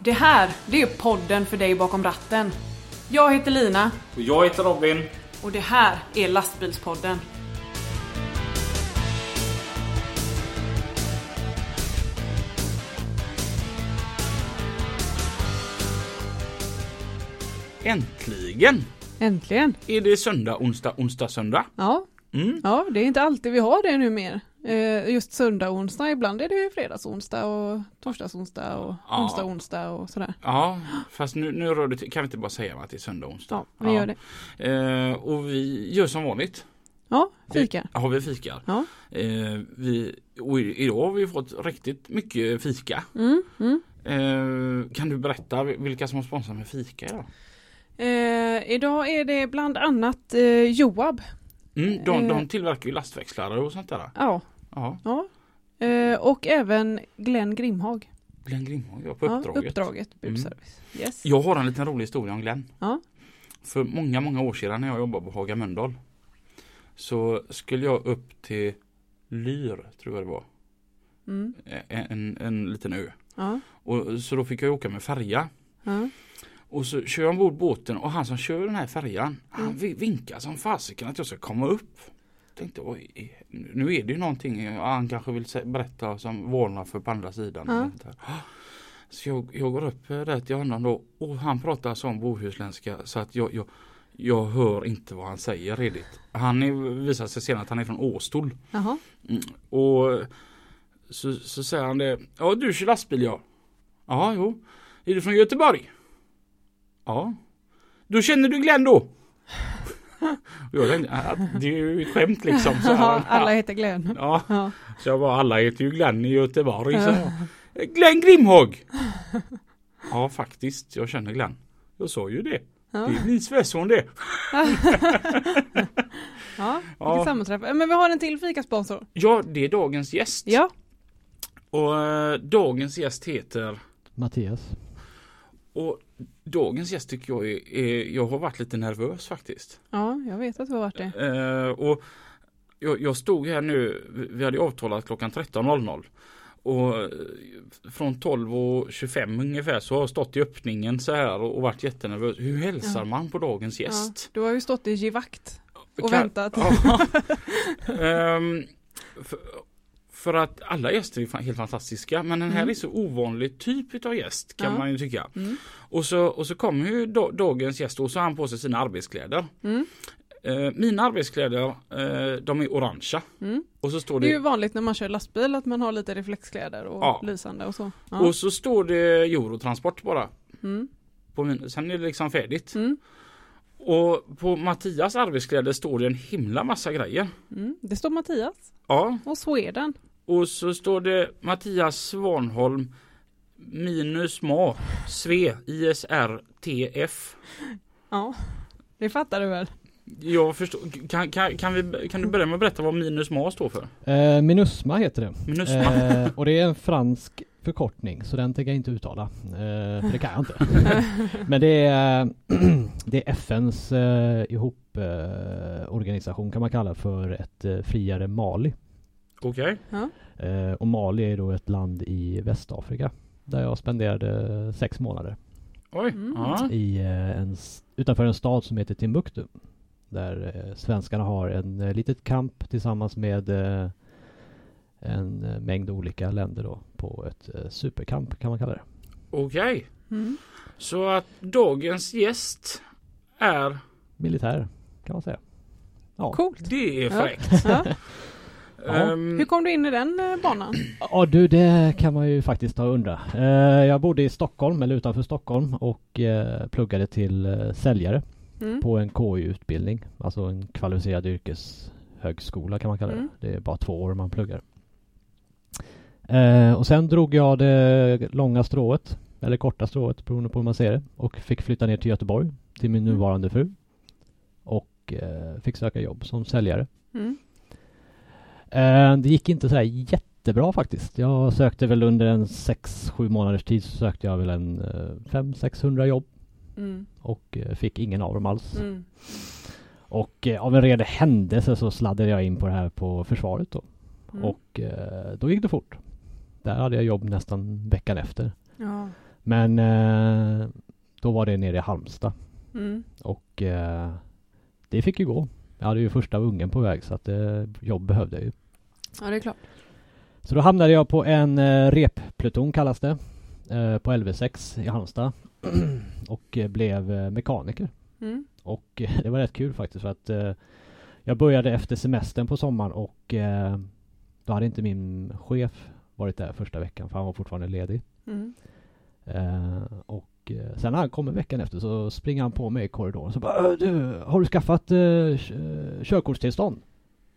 Det här, det är podden för dig bakom ratten. Jag heter Lina Och jag heter Robin. och det här är Lastbilspodden. Äntligen Äntligen! är det söndag, onsdag, onsdag, söndag. Ja, Mm. ja det är inte alltid vi har det nu mer. Eh, just söndag och onsdag, ibland är det fredags onsdag och torsdags onsdag och Ja. onsdag onsdag och sådär. Ja, fast nu, nu rör det kan vi inte bara säga att det är söndag, onsdag? Ja, vi gör det. Eh, och vi gör som vanligt. Ja, fika. Vi, ja, vi fikar. Ja. Eh, vi, och idag har vi fått riktigt mycket fika. Mm, mm. Kan du berätta vilka som har sponsrat med fika idag? Idag är det bland annat Joab. Mm, de, Eh. de tillverkar ju lastväxlare och sånt där. Ja, Ja, ja. Eh, och även Glenn Grimhag. Glenn Grimhag, ja, på Ja, uppdraget. uppdraget, budservice. Yes. Jag har en liten rolig historia om Glenn. Ja. För många, många år sedan när jag jobbade på Haga Mölndal så skulle jag upp till Lyr, tror jag det var. Mm. En, en, en liten ö. Ja. Och, så då fick jag åka med färja. Ja. Och så kör jag ombord båten och han som kör den här färjan han Mm. vi- vinkar som fasiken att jag ska komma upp. Tänkte oj, nu är det ju någonting han kanske vill berätta som varnar för på andra sidan. Där. Så jag, jag går upp eh, där till honom då och han pratar som bohuslänska så att jag, jag, jag hör inte vad han säger redigt. Han är, visar sig senare att han är från Åstol. Mm. Och så, så säger han det. Ja du kör lastbil ja. Ja jo. Är du från Göteborg? Ja. Då känner du Glenn då? Och jag tänkte, "Ah, det är ju ett skämt liksom. Så Ja, alla heter Glenn. ja. Ja. Så jag bara, alla heter ju Glenn i Göteborg. Så Glenn Grimhåg! Ja faktiskt, jag känner Glenn. Jag sa ju det. Ja. Det är min svärson det. Ja, Ja. vilket sammanträff. Men vi har en till fikasponsor. Ja, det är dagens gäst. Ja. Och eh, dagens gäst heter Mattias. Och dagens gäst tycker jag är, är, jag har varit lite nervös faktiskt. Ja, jag vet att du har varit det. Eh, och jag, jag stod här nu, vi hade avtalat klockan 13.00. Och eh, från 12.25 ungefär så har jag stått i öppningen så här och, och varit jättenervös. Hur hälsar Ja. man på dagens Ja. gäst? Du har ju stått i givakt och Kan- väntat. Ja. Ehm, för, för att alla gäster är helt fantastiska men den här Mm. är så ovanlig typ av gäst kan Ja. man ju tycka. Mm. Och så, och så kommer ju da- dagens gäst och så har han på sig sina arbetskläder. Mm. Eh, mina arbetskläder, eh, de är orangea. Mm. Och så står Det är det, ju vanligt när man kör lastbil att man har lite reflexkläder och Ja. lysande och så. Ja. och så står det Eurotransport bara. Mm. På min, sen är det liksom färdigt. Mm. Och på Mattias arbetskläder står det en himla massa grejer. Mm. Det står Mattias Ja, och Sweden. Och så står det Mattias Svanholm minus ma sve ISR TF. Ja, det fattar du väl? Jag förstår, kan, kan, kan, vi, kan du börja med att berätta vad minus ma står för? Eh, Minusma heter det. Minusma? Eh, och det är en fransk förkortning så den tänker jag inte uttala. Eh, för det kan jag inte. Men det är, det är FNs eh, ihop eh, organisation kan man kalla för ett eh, friare Mali. Okej. Ja. Eh, och Mali är då ett land i Västafrika. Där jag spenderade sex månader. Oj. Mm. I, eh, en, utanför en stad som heter Timbuktu. Där eh, svenskarna har en eh, litet kamp tillsammans med eh, en eh, mängd olika länder då på ett eh, superkamp kan man kalla det. Okej. Mm. Så att dagens gäst är Militär kan man säga. Ja, Coolt. Det är fräckt. Ja. Ehm, Hur kom du in i den eh, banan? ja du det kan man ju faktiskt ta och undra. Eh, jag bodde i Stockholm eller utanför Stockholm och eh, pluggade till säljare Mm. på en KY-utbildning. Alltså en kvalificerad yrkeshögskola kan man kalla det. Mm. Det är bara två år man pluggar. Och sen drog jag det långa strået, eller korta strået beroende på hur man ser det. Och fick flytta ner till Göteborg till min Mm. nuvarande fru. Och fick söka jobb som säljare. Mm. Eh, det gick inte så här jättebra faktiskt. Jag sökte väl under en 6-7 månaders tid så sökte jag väl en eh, 500-600 jobb. Mm. Och eh, fick ingen av dem alls. Mm. Och av en ren händelse så sladdade jag in på det här på försvaret då. Mm. Och då gick det fort. Där hade jag jobb nästan veckan efter. Ja. Men då var det nere i Halmstad Mm. och det fick ju gå. Jag hade ju första ungen på väg så att eh, jobb behövde jag ju. Ja, det är klart. Så då hamnade jag på en eh, reppluton kallas det. Eh, på LV6 i Halmstad. och eh, blev mekaniker. Mm. Och det var rätt kul faktiskt för att jag började efter semestern på sommaren och då hade inte min chef varit där första veckan för han var fortfarande ledig. Mm. Eh, och eh, sen när han kommer veckan efter så springer han på mig i korridoren så bara "Äh, du, Har du skaffat eh, körkortstillstånd?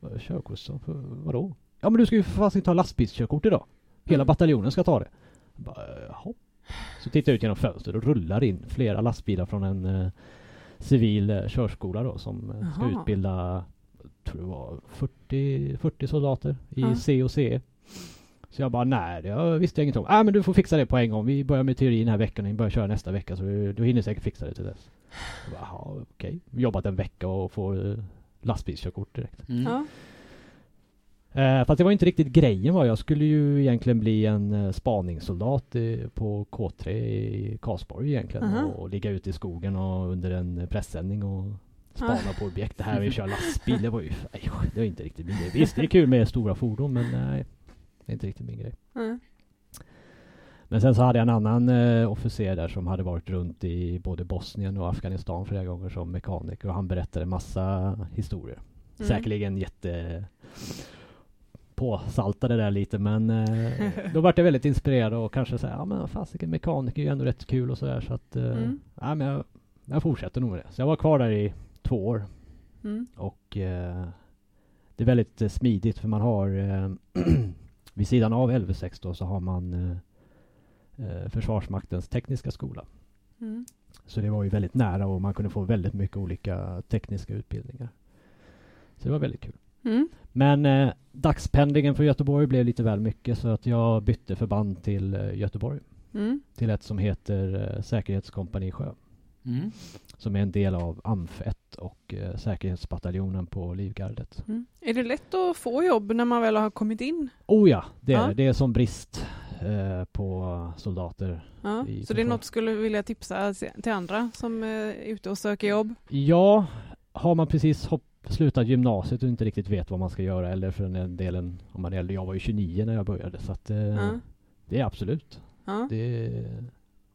"Eh, Körkortstillstånd? För vadå? Ja men du ska ju för fasen ta lastbilskörkort idag. Hela Mm. bataljonen ska ta det. Jag bara, "Eh, Jaha. Så tittar jag ut genom fönstret och rullar in flera lastbilar från en eh, civil eh, körskola då som eh, ska Jaha. utbilda tror det var 40, 40 soldater i Ja. C och CE. Så jag bara nej, det visste jag inget om. Nej men du får fixa det på en gång. Vi börjar med teori den här veckan och vi börjar köra nästa vecka så du, du hinner säkert fixa det till dess. Jaha, okej. Jobbat en vecka och får eh, lastbilskörkort direkt. Mm. Ja. Eh, fast det var inte riktigt grejen var. Jag skulle ju egentligen bli en eh, spaningssoldat eh, på K3 i Karlsborg egentligen. Aha. Och, och ligga ute i skogen och under en pressändning och spana på objekt. Det här med att köra lastbil, det var ju nej, det var inte riktigt min. Visst, det är kul med stora fordon men nej, det är inte riktigt min grej. Mm. Men sen så hade jag en annan eh, officer där som hade varit runt i både Bosnien och Afghanistan flera gånger som mekaniker och han berättade massa historier. Mm. Säkerligen jätte påsaltade där lite men eh, då vart jag väldigt inspirerad och kanske säga ja men fasiken mekaniker är ju ändå rätt kul och sådär så att eh, Mm. ja, men jag, jag fortsätter nog med det. Så jag var kvar där i två år Mm. och eh, det är väldigt eh, smidigt för man har eh, vid sidan av LV6 då så har man eh, eh, Försvarsmaktens tekniska skola. Mm. Så det var ju väldigt nära och man kunde få väldigt mycket olika tekniska utbildningar. Så det var väldigt kul. Mm. Men eh, dagspendlingen från Göteborg blev lite väl mycket så att jag bytte förband till eh, Göteborg. Mm. Till ett som heter eh, Säkerhetskompani Sjö. Mm. Som är en del av AMF 1 och eh, säkerhetsbataljonen på Livgardet. Mm. Är det lätt att få jobb när man väl har kommit in? Oh ja, det är Ja. det. Det är som brist eh, på soldater. Ja. Så det är något du skulle vilja tipsa till andra som är ute och söker jobb? Ja, har man precis hopp, slutat gymnasiet och inte riktigt vet vad man ska göra eller för den delen om man är äldre. Jag var ju 29 när jag började så att eh, Ja. det är absolut. Det,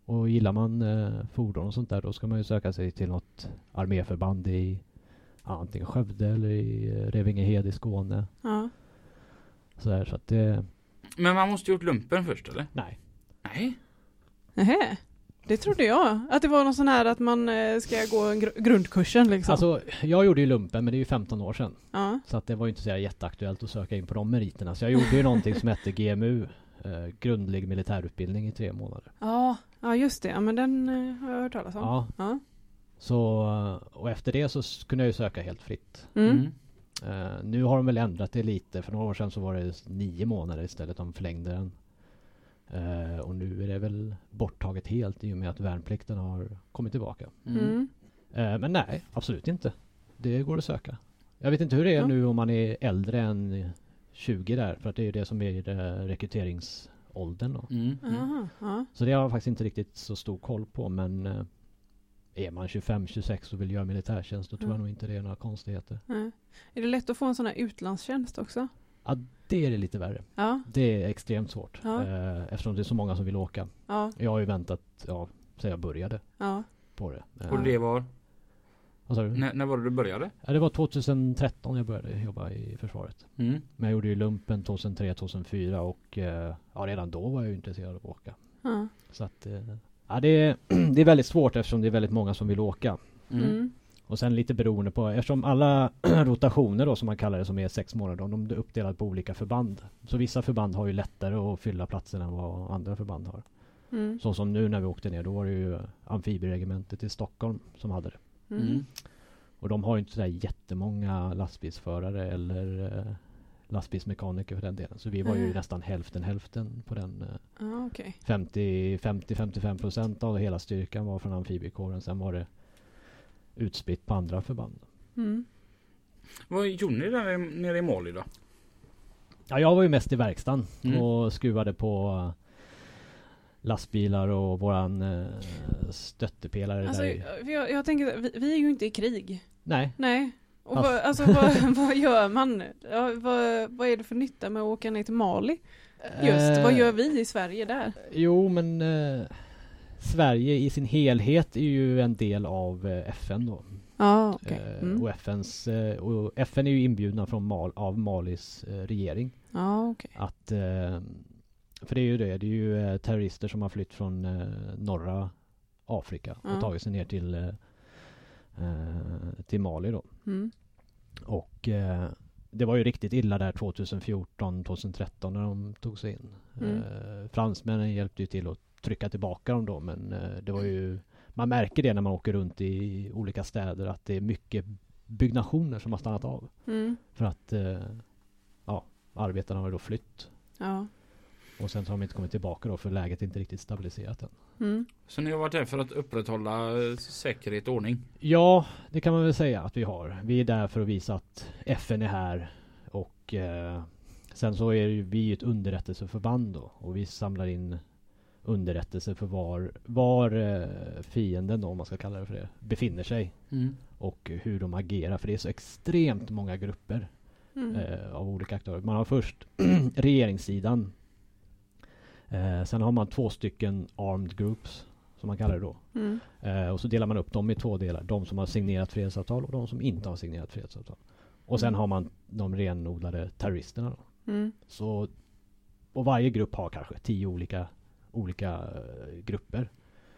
och gillar man eh, fordon och sånt där då ska man ju söka sig till något arméförband i ja, antingen Skövde eller i eh, Revingehed i Skåne. Ja. Så, där, så att det, Men man måste gjort lumpen först eller? nej. Nej. Nähä. Det trodde jag. Att det var någon sån här att man eh, ska gå en gr- grundkursen liksom. Alltså jag gjorde ju lumpen men det är ju 15 år sedan. ja. Så att det var ju inte så här jätteaktuellt att söka in på de meriterna. Så jag gjorde ju någonting som hette GMU. Eh, grundlig militärutbildning i tre månader. ja. Ja just det. Ja men den eh, har jag hört talas om. Ja, Ja. så eh, och efter det så kunde jag ju söka helt fritt. Mm. Eh, nu har de väl ändrat det lite. För några år sedan så var det nio månader istället. De förlängde den. Eh, och nu är det väl borttaget helt i och med att värnplikten har kommit tillbaka. Mm. Mm. Eh, men nej, absolut inte. Det går att söka. Jag vet inte hur det är Ja. nu om man är äldre än 20 där. För att det är ju det som är eh, rekryteringsåldern då. Mm. Mm. Aha. Ja. Så det har jag faktiskt inte riktigt så stor koll på. Men eh, är man 25-26 och vill göra militärtjänst då tror jag nog inte det är några konstigheter. Är det lätt att få en sån här utlandstjänst också? Ja, det är det lite värre. Ja. Det är extremt svårt. Ja. Eh, eftersom det är så många som vill åka. Ja. Jag har ju väntat, ja, sen jag började Ja. på det. Eh, Och det var? Vad sa du? När, när var det du började? Ja, det var 2013 jag började jobba i försvaret. Mm. Men jag gjorde ju lumpen 2003-2004 och eh, ja, redan då var jag ju intresserad av att åka. Ja. Så att, eh, ja, det, är, det är väldigt svårt eftersom det är väldigt många som vill åka. Mm. Mm. Och sen lite beroende på, eftersom alla rotationer då som man kallar det som är sex månader, de är uppdelade på olika förband. Så vissa förband har ju lättare att fylla platsen än vad andra förband har. Mm. Så som nu när vi åkte ner, då var det ju amfibieregementet i Stockholm som hade det. Mm. Mm. Och de har ju inte sådär jättemånga lastbilsförare eller eh, lastbilsmekaniker för den delen. Så vi var ju Nej. nästan hälften hälften på den. Eh, Ja, okej. 50-55 procent av hela styrkan var från amfibiekåren. Sen var det utspritt på andra förband. Mm. Vad gjorde ni där nere i Mali då? Ja, jag var ju mest i verkstaden Mm. och skruvade på lastbilar och våran eh, stöttepelare Alltså, där jag, jag tänker, vi, vi är ju inte i krig. Nej, Nej. Och Fast- vad, alltså, vad, vad gör man? Ja, vad, vad är det för nytta med att åka ner till Mali? Just, Eh, vad gör vi i Sverige där? Jo men eh, Sverige i sin helhet är ju en del av eh, FN då. Ja, okej. Eh, Mm. och, FNs, eh, och FN är ju inbjudna från Mal, av Malis eh, regering. Ja, okej. Att, eh, för det är ju det, det är ju eh, terrorister som har flytt från eh, norra Afrika och tagit sig ner till, eh, till Mali då. Mm. Och det var ju riktigt illa där 2014, 2013 när de tog sig in. Mm. Eh, fransmännen hjälpte ju till att trycka tillbaka dem då men eh, det var ju Man märker det när man åker runt i olika städer att det är mycket byggnationer som har stannat av. Mm. För att eh, ja, arbetarna har då flytt. Ja. Och sen så har de inte kommit tillbaka då för läget är inte riktigt stabiliserat än. Mm. Så ni har varit där för att upprätthålla eh, säkerhet och ordning? Ja, det kan man väl säga att vi har. Vi är där för att visa att FN är här och eh, sen så är ju vi ett underrättelseförband då och vi samlar in underrättelser för var, var eh, fienden då, om man ska kalla det för det, befinner sig Mm. och hur de agerar. För det är så extremt många grupper Mm. eh, av olika aktörer. Man har först regeringssidan. Eh, sen har man två stycken armed groups som man kallar det då. Mm. Eh, och så delar man upp dem i två delar. De som har signerat fredsavtal och de som inte har signerat fredsavtal. Och sen Mm. har man de renodlade terroristerna då. Mm. Så, och varje grupp har kanske tio olika, olika eh, grupper.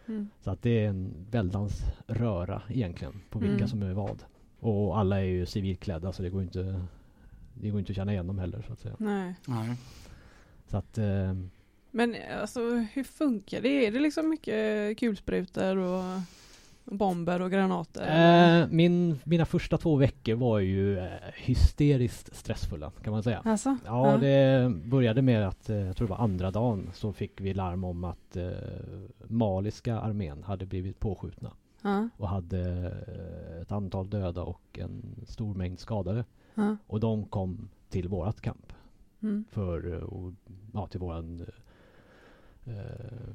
Mm. Så att det är en väldans röra egentligen på vilka Mm. som är vad. Och alla är ju civilklädda så det går inte det går inte att känna igen dem heller så att säga. Nej. Nej. Så att eh, Men alltså hur funkar det? Är det liksom mycket kulsprutor och bomber och granater? eh, min, mina första två veckor var ju eh, hysteriskt stressfulla kan man säga. Alltså? Ja, det började med att, eh, jag tror det var andra dagen, så fick vi larm om att eh, maliska armén hade blivit påskjutna Ja. och hade eh, ett antal döda och en stor mängd skadade. Ja. Och de kom till vårat kamp Mm. för, eh, och, ja, till våran eh,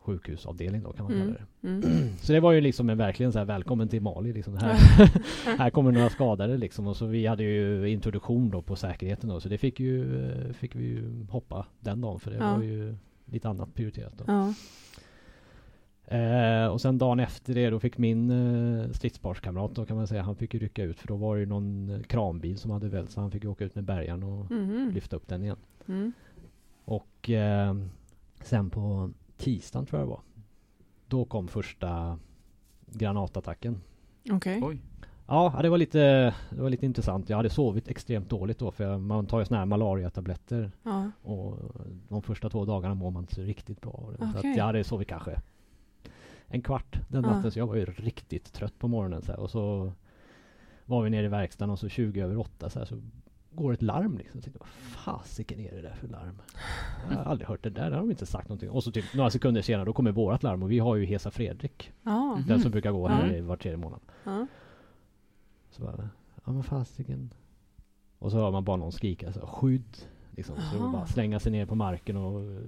sjukhusavdelning då kan man Mm. kalla det. Mm. Så det var ju liksom en verkligen så här välkommen till Mali liksom. Här, här kommer några skadade liksom och så vi hade ju introduktion då på säkerheten då så det fick ju eh, fick vi ju hoppa den dagen för det Ja. var ju lite annat prioriterat då. Ja. Eh, och sen dagen efter det då fick min eh, stridsparskamrat då kan man säga han fick ju rycka ut för då var det ju någon eh, kranbil som hade vält så han fick ju åka ut med bärgaren och Mhm. lyfta upp den igen. Mm. Och eh, sen på tisdagen tror jag det var. Då kom första granatattacken. Okej. Oj. Ja, det var lite, det var lite intressant. Jag hade sovit extremt dåligt då för man tar ju såna här malariatabletter Ja. och de första två dagarna mår man inte så riktigt bra det. Så att jag hade sovit kanske en kvart den Ja. natten så jag var ju riktigt trött på morgonen så här. och så var vi nere i verkstaden och så 20 över 8 så här så går ett larm liksom. Tänkte, vad fasiken är det där för larm? Jag har aldrig hört det där, det har de inte sagt någonting. Och så typ några sekunder senare då kommer vårat larm och vi har ju Hesa Fredrik. Mhm. Den som brukar gå här i var tredje månad. Ja. Så bara, ja men fasiken. Och så hör man bara någon skrika så skydd. Liksom. Så det var bara slänga sig ner på marken och eh,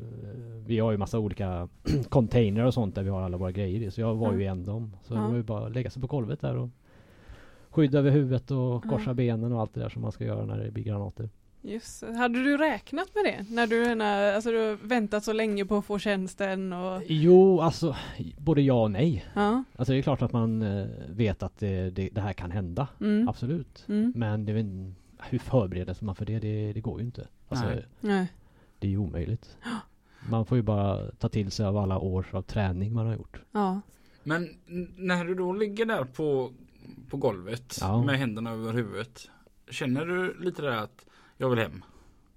vi har ju massa olika containrar och sånt där vi har alla våra grejer i. Så jag var ju i en dem. Så det var ju bara lägga sig på golvet där och skydd över huvudet och korsa benen och allt det där som man ska göra när det blir granater. Just. Hade du räknat med det? När du, när, alltså, du har väntat så länge på att få tjänsten och... Jo, alltså både ja och nej. Ja. Alltså det är klart att man eh, vet att det, det, det här kan hända. Mm. Absolut. Mm. Men det hur förbereder man för det? Det, det går ju inte. Alltså, Nej. Nej. Det är ju omöjligt. Man får ju bara ta till sig av alla år av träning man har gjort. Ja. Men när du då ligger där på, på golvet Ja. med händerna över huvudet. Känner du lite där att jag vill hem?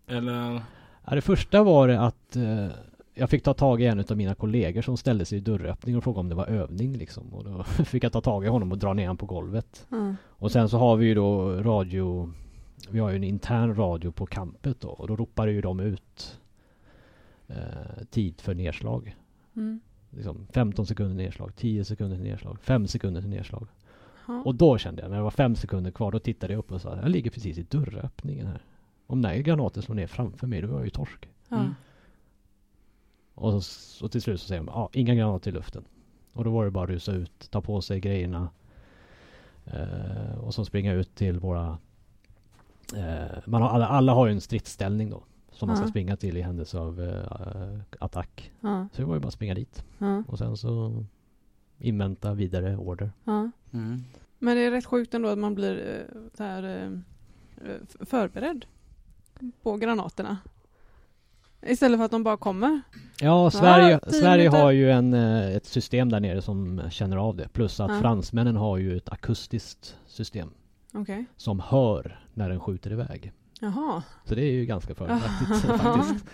Eller? Ja, det första var det att eh, jag fick ta tag i en av mina kollegor som ställde sig i dörröppning och frågade om det var övning liksom. Och då fick jag ta tag i honom och dra ner honom på golvet. Ja. Och sen så har vi ju då radio Vi har ju en intern radio på campet då och då ropar ju de ut eh, Tid för nedslag. Mm. Liksom 15 sekunder nedslag, 10 sekunder nedslag, 5 sekunder till nedslag. Och då kände jag, när det var fem sekunder kvar, då tittade jag upp och sa Jag ligger precis i dörröppningen här. Om den här granaten slår ner framför mig, då är jag ju torsk. Mm. Och, så, och till slut så säger de, ja, inga granater i luften. Och då var det bara att rusa ut, ta på sig grejerna. Eh, och så springa ut till våra... Eh, man har, alla, alla har ju en stridsställning då. Som man ska springa till i händelse av eh, attack. Så det var ju bara att springa dit. Och sen så invänta vidare order. ja. Mm. Men det är rätt sjukt ändå att man blir eh, så här, eh, eh, förberedd på granaterna. Istället för att de bara kommer. Ja, Sverige, tio Sverige har ju en, ett system där nere som känner av det. Plus att Ja. fransmännen har ju ett akustiskt system. Okej. Som hör när den skjuter iväg. Jaha. Så det är ju ganska fördelaktigt faktiskt.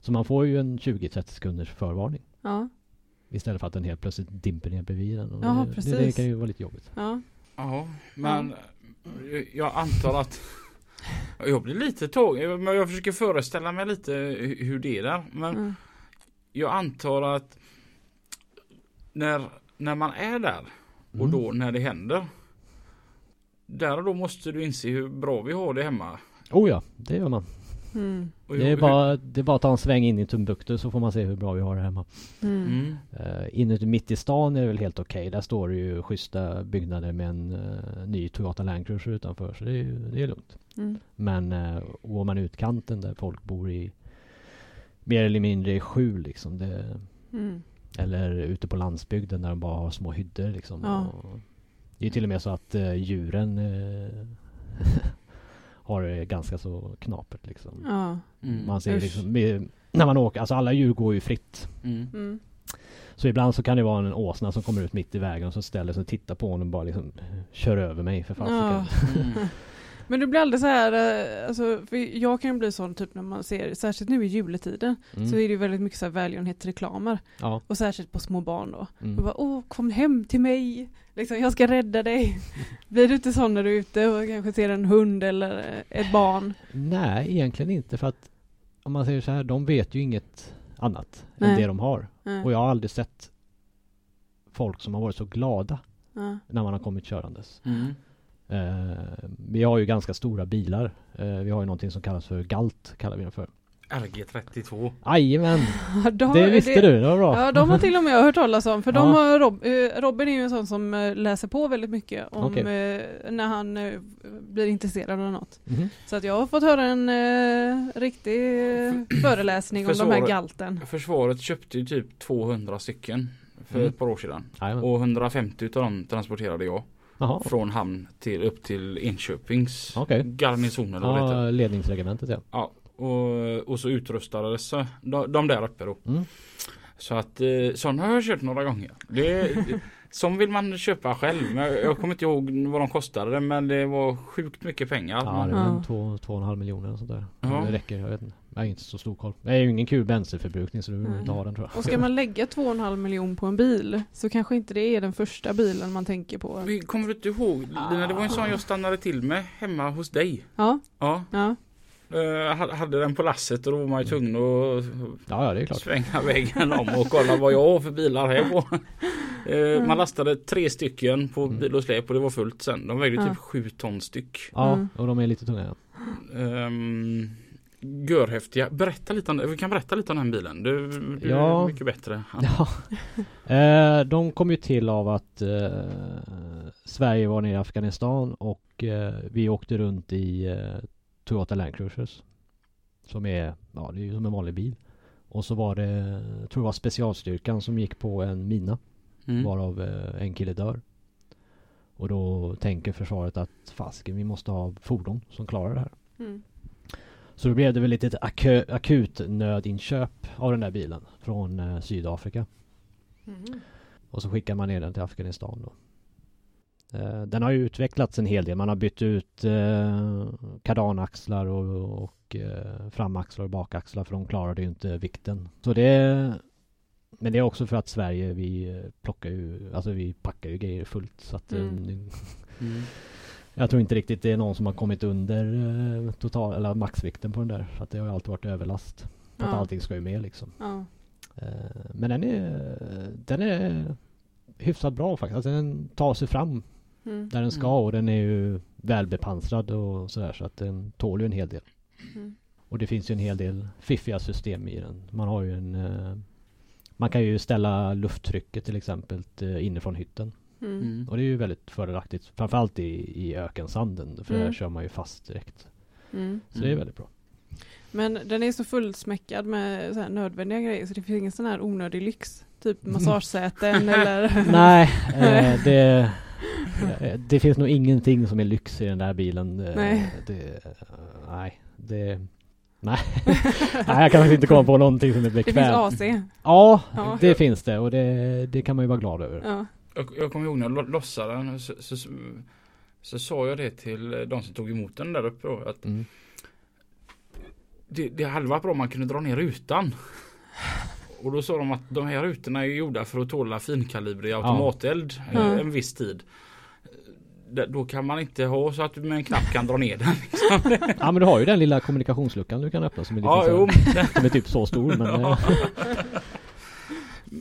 Så man får ju en 20-30 sekunders förvarning. Ja, Istället för att den helt plötsligt dimper ner bredvid den. Och Ja, det, precis. Det, det kan ju vara lite jobbigt. ja. Ja, men jag antar att jag blir lite tåg. Men jag försöker föreställa mig lite hu- hur det är där. Men Mm. jag antar att när, när man är där och Mm. då när det händer. Där och då måste du inse hur bra vi har det hemma. Oh ja, det gör man. Mm. Det är, bara, det är bara att ta en sväng in i Tumbuktu så får man se hur bra vi har det hemma. Mm. Mm. Uh, inuti mitt i stan är det väl helt okej. Där står det ju schyssta byggnader med en eh, ny Toyota Land Cruiser utanför. Så det är, ju- det är lugnt. Mm. Men uh, går man ut kanten där folk bor i mer eller mindre i skjul liksom. Det, Mm. eller ute på landsbygden där de bara har små hyddor liksom. Ja. Och det är till och med så att eh, djuren har det ganska så knapert liksom. Ja. Mm. Man ser Usch. liksom, när man åker, alltså alla djur går ju fritt. Mm. Mm. Så ibland så kan det vara en åsna som kommer ut mitt i vägen och så ställer sig och tittar på honom och bara liksom kör över mig för Ja. fasiken. Mm. Men du blir aldrig så här, eh, alltså, för jag kan ju bli sån typ när man ser, särskilt nu i juletiden, Mm. så är det ju väldigt mycket så här välgörenhetsreklamer. Ja. Och särskilt på små barn då. Mm. Och bara, åh kom hem till mig, liksom, jag ska rädda dig. Blir du inte sån när du är ute och kanske ser en hund eller eh, ett barn? Nej, egentligen inte för att om man säger så här, de vet ju inget annat Nej. än det de har. Ja, Och jag har aldrig sett folk som har varit så glada ja, när man har kommit körandes. Mm. Eh, vi har ju ganska stora bilar. Eh, vi har ju någonting som kallas för GALT, kallar vi den för. RG32. Jajamän! de- Det visste du, det var bra. Ja, de har till och med hört talas om, för de Ja. har Rob, eh, Robin är ju en sån som läser på väldigt mycket om eh, när han blir intresserad av något. Mhm. Så att jag har fått höra en eh, riktig föreläsning om de här Försvaret. galten. Försvaret köpte ju typ 200 stycken för Mm. ett par år sedan. Jajamän. Och 150 utav dem transporterade jag. Jaha. Från hamn till upp till Enköpings Okej. garnison eller vad. Ja, ledningsregementet ja. Ja, och, och så utrustades så de, de där uppe då. Mm. Så att eh, sån har jag kört några gånger. Det, som vill man köpa själv. Men jag, jag kommer inte ihåg vad de kostade men det var sjukt mycket pengar. Ja, det är Ja. två, två och en halv miljon eller sånt där. Ja. Det räcker, jag vet inte. Jag har inte så stor koll. Det är ju ingen kul bränsleförbrukning så du vill inte ha den tror jag. Och ska man lägga 2,5 miljon på en bil så kanske inte det är den första bilen man tänker på. Vi- Kommer du inte ihåg Lina? Det var en sån jag stannade till med hemma hos dig. Ja, Ja, ja, ha- hade den på lasset och då var man ju tvungen att Ja, ja det är klart. svänga vägen om och kolla vad jag har för bilar här på. Eh, Man lastade tre stycken på Mm. bil och släp och det var fullt sen. De vägde Ja. typ sju ton styck. Ja, Mm. och de är lite tunga. Ja. Um, görhäftiga. Berätta lite om Vi kan berätta lite om den bilen. Du, du Ja. är mycket bättre. Ja. eh, de kom ju till av att eh, Sverige var nere i Afghanistan och eh, vi åkte runt i Toyota Land Cruisers. Som är, ja det är ju som en vanlig bil. Och så var det, jag tror det var specialstyrkan som gick på en mina. Mm. Varav en kille dör. Och då tänker försvaret att fasken vi måste ha fordon som klarar det här. mm. Så då blev det väl lite ett akö- akut nödinköp av den där bilen från eh, Sydafrika. Mhm. Och så skickar man ner den till Afghanistan då. Eh, den har ju utvecklats en hel del. Man har bytt ut eh, kardanaxlar och, och eh, framaxlar och bakaxlar för de klarade ju inte vikten. Så det men det är också för att Sverige vi eh, plockar ju, alltså vi packar ju grejer fullt så att eh, Mm. Mm. Jag tror inte riktigt det är någon som har kommit under eh, total, eller maxvikten på den där. För att det har ju alltid varit överlast. För att Ja. allting ska ju med liksom. Ja. Eh, Men den är, den är hyfsat bra faktiskt. Alltså den tar sig fram Mm. där den ska Mm. och den är ju välbepansrad och sådär så att den tål ju en hel del. Mm. Och det finns ju en hel del fiffiga system i den. Man har ju en eh, Man kan ju ställa lufttrycket till exempel inifrån hytten. Mm. Mm. Och det är ju väldigt fördelaktigt. Framförallt i, i ökensanden. För där Mm. kör man ju fast direkt. Mm. Så det är Mm. väldigt bra. Men den är så fullsmäckad med så här nödvändiga grejer så det finns ingen sån här onödig lyx. Typ massagesäten eller... Nej, eh, det, eh, det finns nog ingenting som är lyx i den där bilen. Eh, Nej. Det, nej, det... Nej. nej, jag kan faktiskt inte komma på någonting som är Det finns bekvämt. AC. Ja, Ja. det finns det och det, det kan man ju vara glad över. Ja. Jag, jag kommer ihåg när jag lo- lossade den så, så, så, så sa jag det till de som tog emot den där uppe då, att Mm. det, det hade varit bra om man kunde dra ner rutan. Och då sa de att de här rutorna är gjorda för att tåla finkalibrig automateld Ja. eh, en viss tid. Då kan man inte ha så att du med en knapp kan dra ner den. Liksom. Ja men du har ju den lilla kommunikationsluckan du kan öppna som är, lite Ja, så, jo. som är typ så stor men Ja.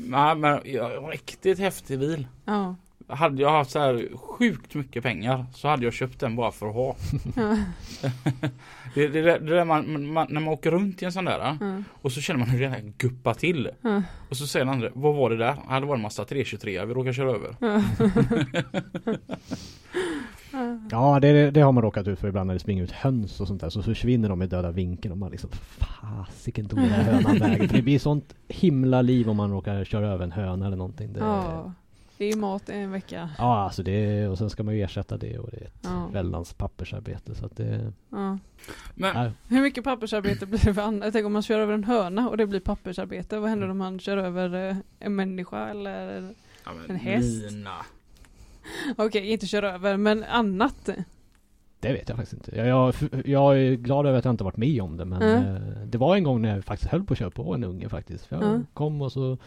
Nej, men ja, riktigt häftig bil. Ja. Hade jag haft så här sjukt mycket pengar så hade jag köpt den bara för att ha. Ja. Det, det, det där man, man, när man åker runt i en sån där Ja. och så känner man hur den här guppar till. Ja. Och så säger den andra, vad var det där? Ja, det var en massa 323 vi råkade köra över. Ja. Ja det, det har man råkat ut för ibland när det springer ut höns och sånt där så försvinner de i döda vinkeln och man liksom Fasiken tog den här hönan vägen. För det blir sånt himla liv om man råkar köra över en höna eller någonting. Det, ja. Det är ju mat i en vecka. Ja alltså det och sen ska man ju ersätta det och det är ett Ja. väldans pappersarbete så att det Ja. Men Hur mycket pappersarbete blir det för andra? Jag tänker om man kör över en höna och det blir pappersarbete. Vad händer om man kör över eh, en människa eller? ja, men En häst? Lina. Okej, inte kör över men annat. Det vet jag faktiskt inte. Jag, jag, jag är glad över att jag inte varit med om det men Mm. eh, Det var en gång när jag faktiskt höll på att köra på en unge faktiskt. För jag Mm. kom och så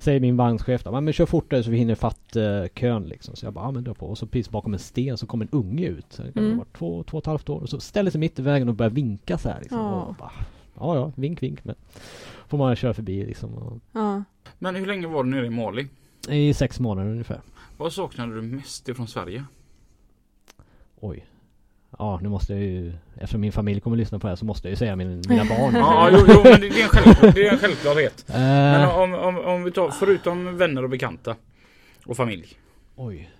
Säger min vagnschef då, "Ja, men kör fortare så vi hinner fatt eh, kön liksom. Så jag bara, ja men dra på. Och så precis bakom en sten så kom en unge ut. Så det kan Mm. varit två, två och ett halvt år. Och så ställer sig mitt i vägen och börjar vinka så här liksom. Ja. Och bara, ja ja, vink vink. Men får man köra förbi liksom. Och, Ja. Men hur länge var du nere i Mali? I sex månader ungefär. Vad saknade du mest ifrån Sverige? Oj. Ja, nu måste jag ju Eftersom min familj kommer att lyssna på det här så måste jag ju säga min, mina barn. Ja, jo, jo men det, är en självklar, det är en självklarhet. Men Eh, om, om, om vi tar, förutom vänner och bekanta och familj. oj.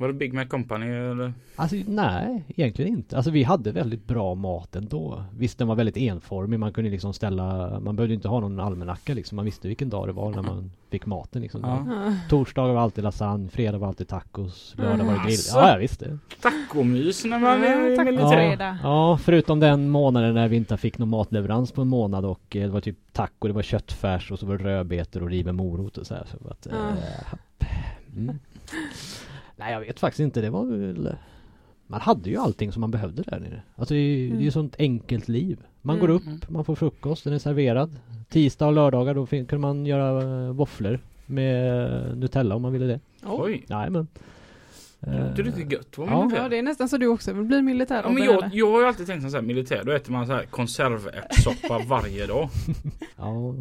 Var det Big Mac Company eller? Alltså nej, egentligen inte. Alltså vi hade väldigt bra mat ändå. Visst den var väldigt enformig. Man kunde liksom ställa Man behövde inte ha någon almanacka liksom. Man visste vilken dag det var när man fick maten liksom. Ja. Ja. Torsdagar var alltid lasagne, fredag var alltid tacos, lördag var det grill. Asså? Ja, jag visste. Tacomys när man Ja, är i tack. militär. Ja, förutom den månaden när vi inte fick någon matleverans på en månad och eh, det var typ taco, det var köttfärs och så var det rödbetor och riven morot och så här. Så att, Ja. eh, mm. Nej jag vet faktiskt inte, det var väl Man hade ju allting som man behövde där nere. Alltså det är ju det är Mm. sånt enkelt liv. Man Mm. går upp, man får frukost, den är serverad. Tisdag och lördagar då fin- kunde man göra eh, våfflor med Nutella om man ville det. Oj. Nej men. Det är lite gött vara Ja. militär. Ja, det är nästan så du också vill bli militär. Ja, men jag, jag har ju alltid tänkt som så här, militär, då äter man så här konservärtssoppa varje dag. Ja.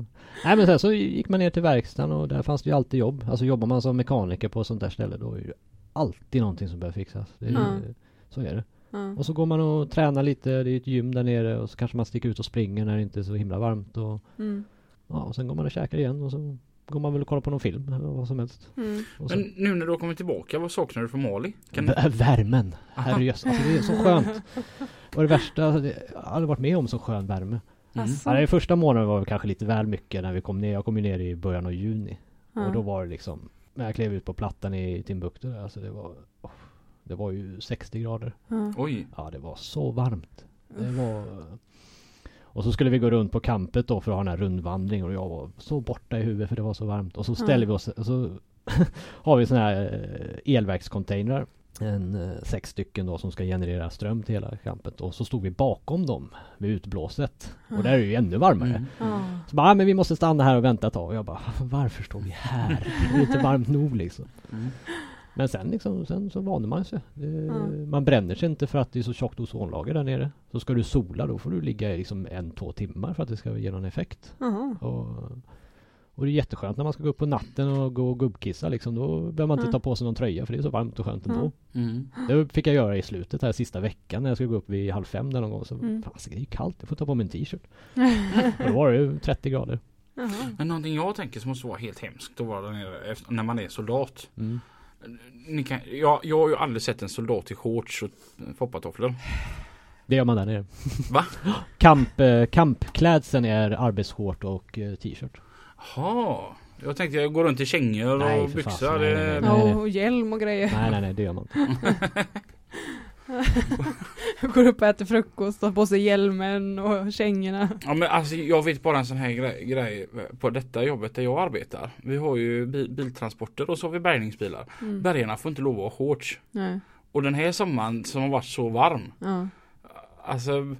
Nej men sen så gick man ner till verkstaden och där fanns det ju alltid jobb. Alltså jobbar man som mekaniker på ett sånt där ställe då är det ju alltid någonting som behöver fixas. Det är, ju- Mm. Så är det. Ja. Och så går man och tränar lite, det är ett gym där nere och så kanske man sticker ut och springer när det inte är så himla varmt och Mm. ja, och sen går man och käkar igen och så går man väl och kollar på någon film eller vad som helst. Mm. Och så, Men nu när du har kommit tillbaka, vad saknar du från Mali? Kan du... Värmen! Herrejösses, alltså det är så skönt. Och det värsta, alltså, det, jag har aldrig varit med om så skön värme. Mm. Alltså. Ja, det första månaden var väl kanske lite väl mycket när vi kom ner. Jag kom ju ner i början av juni. Ja. Och då var det liksom När jag klev ut på plattan i Timbuktu där, alltså det var oh, Det var ju 60 grader. Ja. Oj. Ja det var så varmt. Det var Och så skulle vi gå runt på campet då för att ha den här rundvandringen och jag var så borta i huvudet för det var så varmt. Och så ställer vi oss och så har vi såna här eh, elverkscontainrar. En eh, sex stycken då som ska generera ström till hela campet. Och så stod vi bakom dem vid utblåset. Och där är det ju ännu varmare. Mm. Ja. Så bara, "Ah, men vi måste stanna här och vänta ett tag. Och jag bara, varför står vi här? Det är inte varmt nog liksom. Mm. Men sen liksom, sen så vande man sig. Det, Mm. Man bränner sig inte för att det är så tjockt ozonlager där nere. Så ska du sola då får du ligga i liksom en, två timmar för att det ska ge någon effekt. Och, Och det är jätteskönt när man ska gå upp på natten och gå och gubbkissa liksom. Då behöver man inte Ja. ta på sig någon tröja för det är så varmt och skönt ändå. Mm. Det fick jag göra i slutet här sista veckan när jag skulle gå upp vid halv fem där någon gång. Så Mm. fan, det är ju kallt, jag får ta på mig en t-shirt. Och då var det ju 30 grader. Jaha. Men någonting jag tänker som måste vara helt hemskt att vara där nere efter, när man är soldat. Mm. Ni kan, jag, jag har ju aldrig sett en soldat i shorts och foppatofflor. Det gör man där nere. Va? Kamp, eh, kampklädseln är arbetsshort och eh, t-shirt. Jaha. Jag tänkte jag går runt i kängor Nej, och byxor. fasen, nej, nej, nej. Ja, och hjälm och grejer. Nej nej nej det gör man inte. Går upp och äter frukost, tar på sig hjälmen och kängorna. Ja men alltså jag vet bara en sån här grej, grej på detta jobbet där jag arbetar. Vi har ju bil, biltransporter och så har vi bärgningsbilar. Mm. Bärgarna får inte lov att ha shorts. Nej. Och den här sommaren som har varit så varm. Ja. Alltså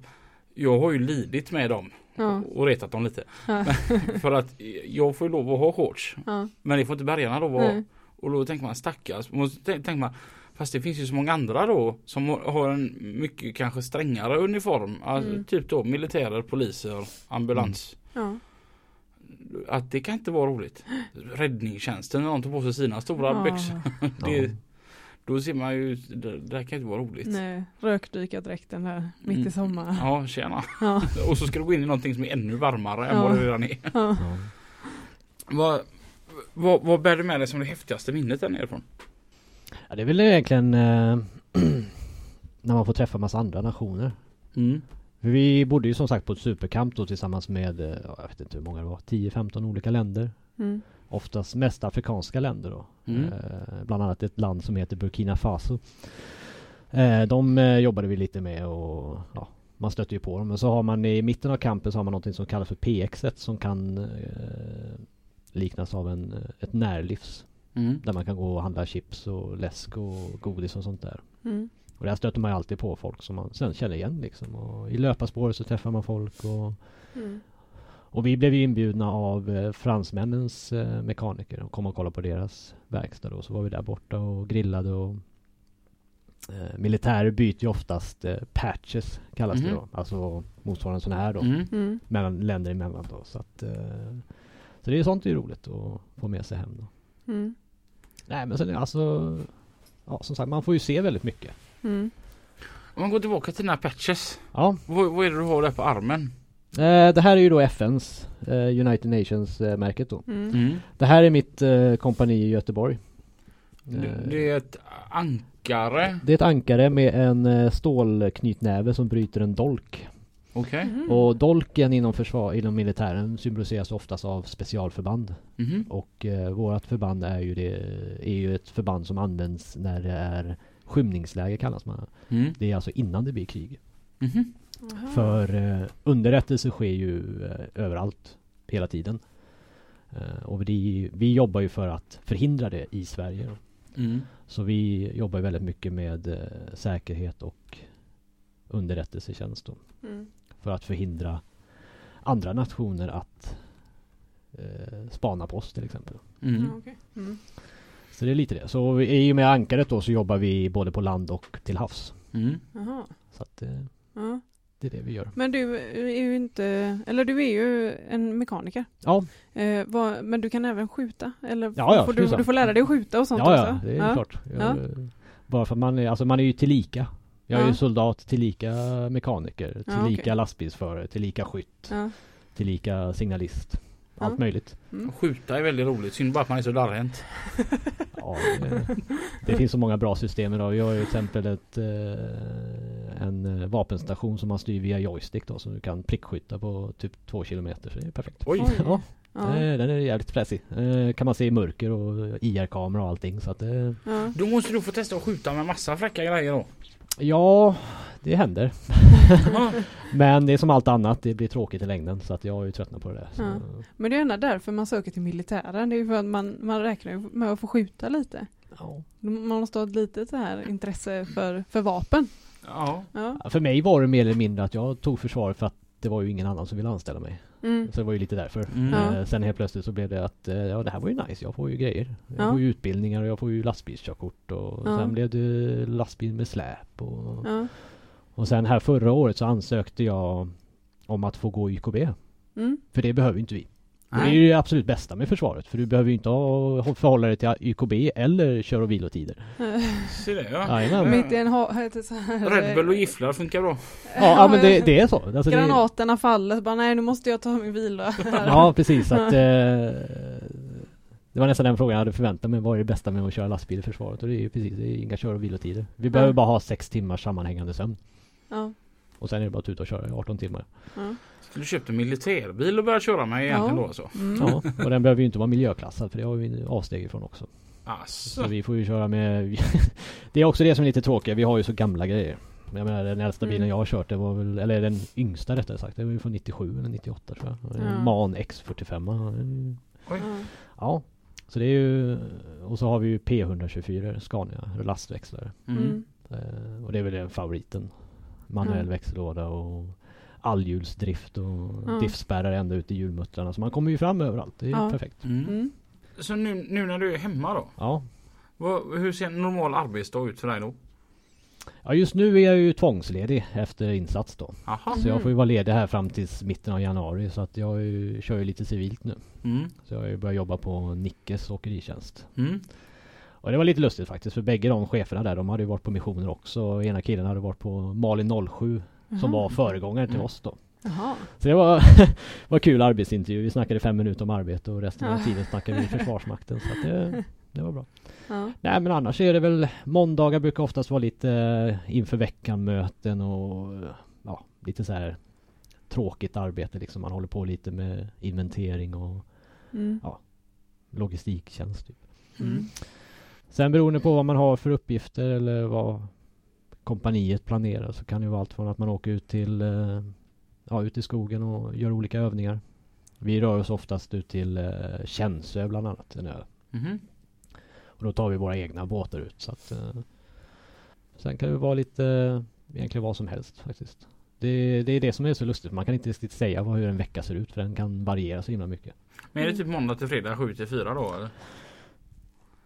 jag har ju lidit med dem Ja. och retat dem lite. Ja. För att jag får ju lov att ha shorts. Ja. Men det får inte bärgarna ha. Nej. Och då tänker man stackars. Tänker man Fast det finns ju så många andra då som har en mycket kanske strängare uniform. Alltså, Mm. Typ då militärer, poliser, ambulans. Ja. Att det kan inte vara roligt. Räddningstjänsten när de tar på sig sina stora Ja. byxor. Det, Då ser man ju, det, det här kan inte vara roligt. Nej, rökdykardräkten där mitt i Mm. sommaren. Ja, tjena. Ja. Och så ska du gå in i någonting som är ännu varmare än Ja. vad det redan är. Ja. Vad, vad, vad bär du med dig som det häftigaste minnet där nerifrån? Ja, det är väl egentligen eh, när man får träffa massa andra nationer. Mm. Vi bodde ju som sagt på ett superkamp då tillsammans med, eh, ja, jag vet inte hur många det var, 10-15 olika länder. Mm. Oftast mest afrikanska länder då. Mm. Eh, bland annat ett land som heter Burkina Faso. Eh, de eh, jobbade vi lite med och ja, man stötte ju på dem. Men så har man i mitten av kampen så har man något som kallas för PX1 som kan eh, liknas av en, ett närlivs. Mm. Där man kan gå och handla chips och läsk och godis och sånt där. Mm. Och där stöter man ju alltid på folk som man sen känner igen liksom. Och I löparspåret så träffar man folk och, Mm. Och vi blev ju inbjudna av eh, fransmännens eh, mekaniker och kom och kollade på deras verkstad då. Så var vi där borta och grillade och eh, Militärer byter ju oftast eh, patches kallas det Mhm. då. Alltså motsvarande sådana här då. Mm. Mm. Mellan länder emellan då. Så att eh, Så det är sånt är ju roligt att få med sig hem då. Mm. Nej men sen är det alltså Ja som sagt man får ju se väldigt mycket. Mm. Om man går tillbaka till dina patches. Ja Vad, vad är det du har där på armen? Eh, det här är ju då FNs eh, United Nations eh, märket då. Mm. Mm. Det här är mitt eh, kompani i Göteborg. Det, Eh, det är ett ankare. det är ett ankare med en eh, stålknytnäve som bryter en dolk. Okej. Mhm. Och dolken inom försvar, inom militären symboliseras oftast av specialförband. Mhm. Och eh, vårat förband är ju det, är ju ett förband som används när det är skymningsläge kallas man. Mm. Det är alltså innan det blir krig. Mhm. Aha. För eh, underrättelse sker ju eh, överallt, hela tiden. Eh, och vi, vi jobbar ju för att förhindra det i Sverige. Mm. Så vi jobbar väldigt mycket med eh, säkerhet och underrättelsetjänst då. Mm. För att förhindra andra nationer att eh, spana på oss till exempel. Mm. Ja. Mm. Så det är lite det. Så vi- i och med ankaret då så jobbar vi både på land och till havs. Mm. Så att eh, Ja. Det är det vi gör. Men du är ju inte, eller du är ju en mekaniker. Ja, Eh, vad, men du kan även skjuta? Eller Ja, ja, får du, du får lära dig att skjuta och sånt ja, också? ja det är ja. klart. Jag, Ja. Bara för man är, alltså man är ju tillika. Jag är Ja. ju soldat, tillika mekaniker, Ja, tillika okej. lastbilsförare, tillika skytt, Ja. tillika signalist. Allt möjligt. Mm. Skjuta är väldigt roligt. Synd bara att man är så darrhänt. Ja, det, det finns så många bra system idag. Vi har ju till exempel ett, eh, en eh, vapenstation som man styr via joystick då. Så du kan prickskytta på typ två kilometer. Så det är perfekt. Oj. Ja, Ja. eh, den är jävligt fräsig. Kan man se i mörker och IR-kamera och allting. Så att det, Ja. Då måste du få testa att skjuta med massa fräcka grejer då. Ja, det händer. Men det är som allt annat. Det blir tråkigt i längden. Så att jag har ju tröttnat på det där. Ja. Men det är gärna därför man söker till militären. Det är ju för att man, man räknar med att få skjuta lite. ja. Man måste ha ett litet så här intresse för, för vapen. Ja. Ja, För mig var det mer eller mindre att jag tog försvaret för att det var ju ingen annan som ville anställa mig. Mm. Så det var ju lite därför. Mm. Eh, Sen helt plötsligt så blev det att eh, ja det här var ju nice, jag får ju grejer. Jag Ja. får ju utbildningar och jag får ju lastbilskörkort och Ja. sen blev det lastbil med släp och, Ja. och sen här förra året så ansökte jag om att få gå YKB. Mm. För det behöver inte vi. Det är Nej. ju det absolut bästa med försvaret för du behöver ju inte ha, förhålla dig till YKB eller kör och vilotider. Se det ja. Jajamän. Mitt i en ha, heter så här, Red Bull och gifflar funkar bra. Ja, ja men det, det är så. Alltså, det, Granaterna faller, så bara nej nu måste jag ta min vila. Ja precis att eh, Det var nästan den frågan jag hade förväntat mig. Vad är det bästa med att köra lastbil i försvaret? Och det är ju precis, det är inga kör och vilotider. Vi behöver Ja. bara ha sex timmars sammanhängande sömn. Ja, Och sen är det bara att ut och köra i 18 timmar. ja. Du köpt en militärbil och börjat köra med egentligen Ja. då alltså? Mm. Ja, och den behöver ju inte vara miljöklassad för det har vi avsteg ifrån också. Asså. Så vi får ju köra med Det är också det som är lite tråkigt. Vi har ju så gamla grejer. Jag menar den äldsta bilen Mm. jag har kört det var väl, eller den yngsta rättare sagt. Det var ju från 97 eller 98 tror jag. Ja. Man X45. Oj. Ja. Så det är ju Och så har vi ju P124 Scania lastväxlare. Mm. Mm. Eh, och det är väl den favoriten. Manuell växellåda och allhjulsdrift och Ja. diffspärrar ända ut i hjulmuttrarna. Så man kommer ju fram överallt. Det är Ja. perfekt. Mm. Mm. Så nu, nu när du är hemma då? Ja. Vad, hur ser en normal arbetsdag ut för dig då? ja, just nu är jag ju tvångsledig efter insats då. Aha. Så jag Mhm. får ju vara ledig här fram till mitten av januari. Så att jag ju, kör ju lite civilt nu. Mm. Så jag har ju börjat jobba på Nickes åkeritjänst. Mm. Och det var lite lustigt faktiskt. För bägge de cheferna där, de hade ju varit på missioner också. Ena killen hade varit på Malin 07. Som Jaha. var föregångare till Mm. oss då. Jaha. Så det var, var kul arbetsintervju. Vi snackade fem minuter om arbete och resten av Ja. tiden snackade vi Försvarsmakten. Så att det, det var bra. Ja. Nej men annars är det väl Måndagar brukar oftast vara lite eh, inför veckan möten och ja, lite så här tråkigt arbete liksom. Man håller på lite med inventering och Mm. logistiktjänst. Typ. Mm. Sen beroende på vad man har för uppgifter eller vad kompaniet planerar så kan det vara allt från att man åker ut till eh, ja, ut i skogen och gör olika övningar. Vi rör oss oftast ut till eh, Känsö bland annat, en ö. Mhm. Och då tar vi våra egna båtar ut. Så att, eh, sen kan det vara lite, eh, egentligen vad som helst faktiskt. Det, det är det som är så lustigt. Man kan inte riktigt säga vad, hur en vecka ser ut för den kan variera så himla mycket. Men är det typ måndag till fredag 7 till 4 då eller?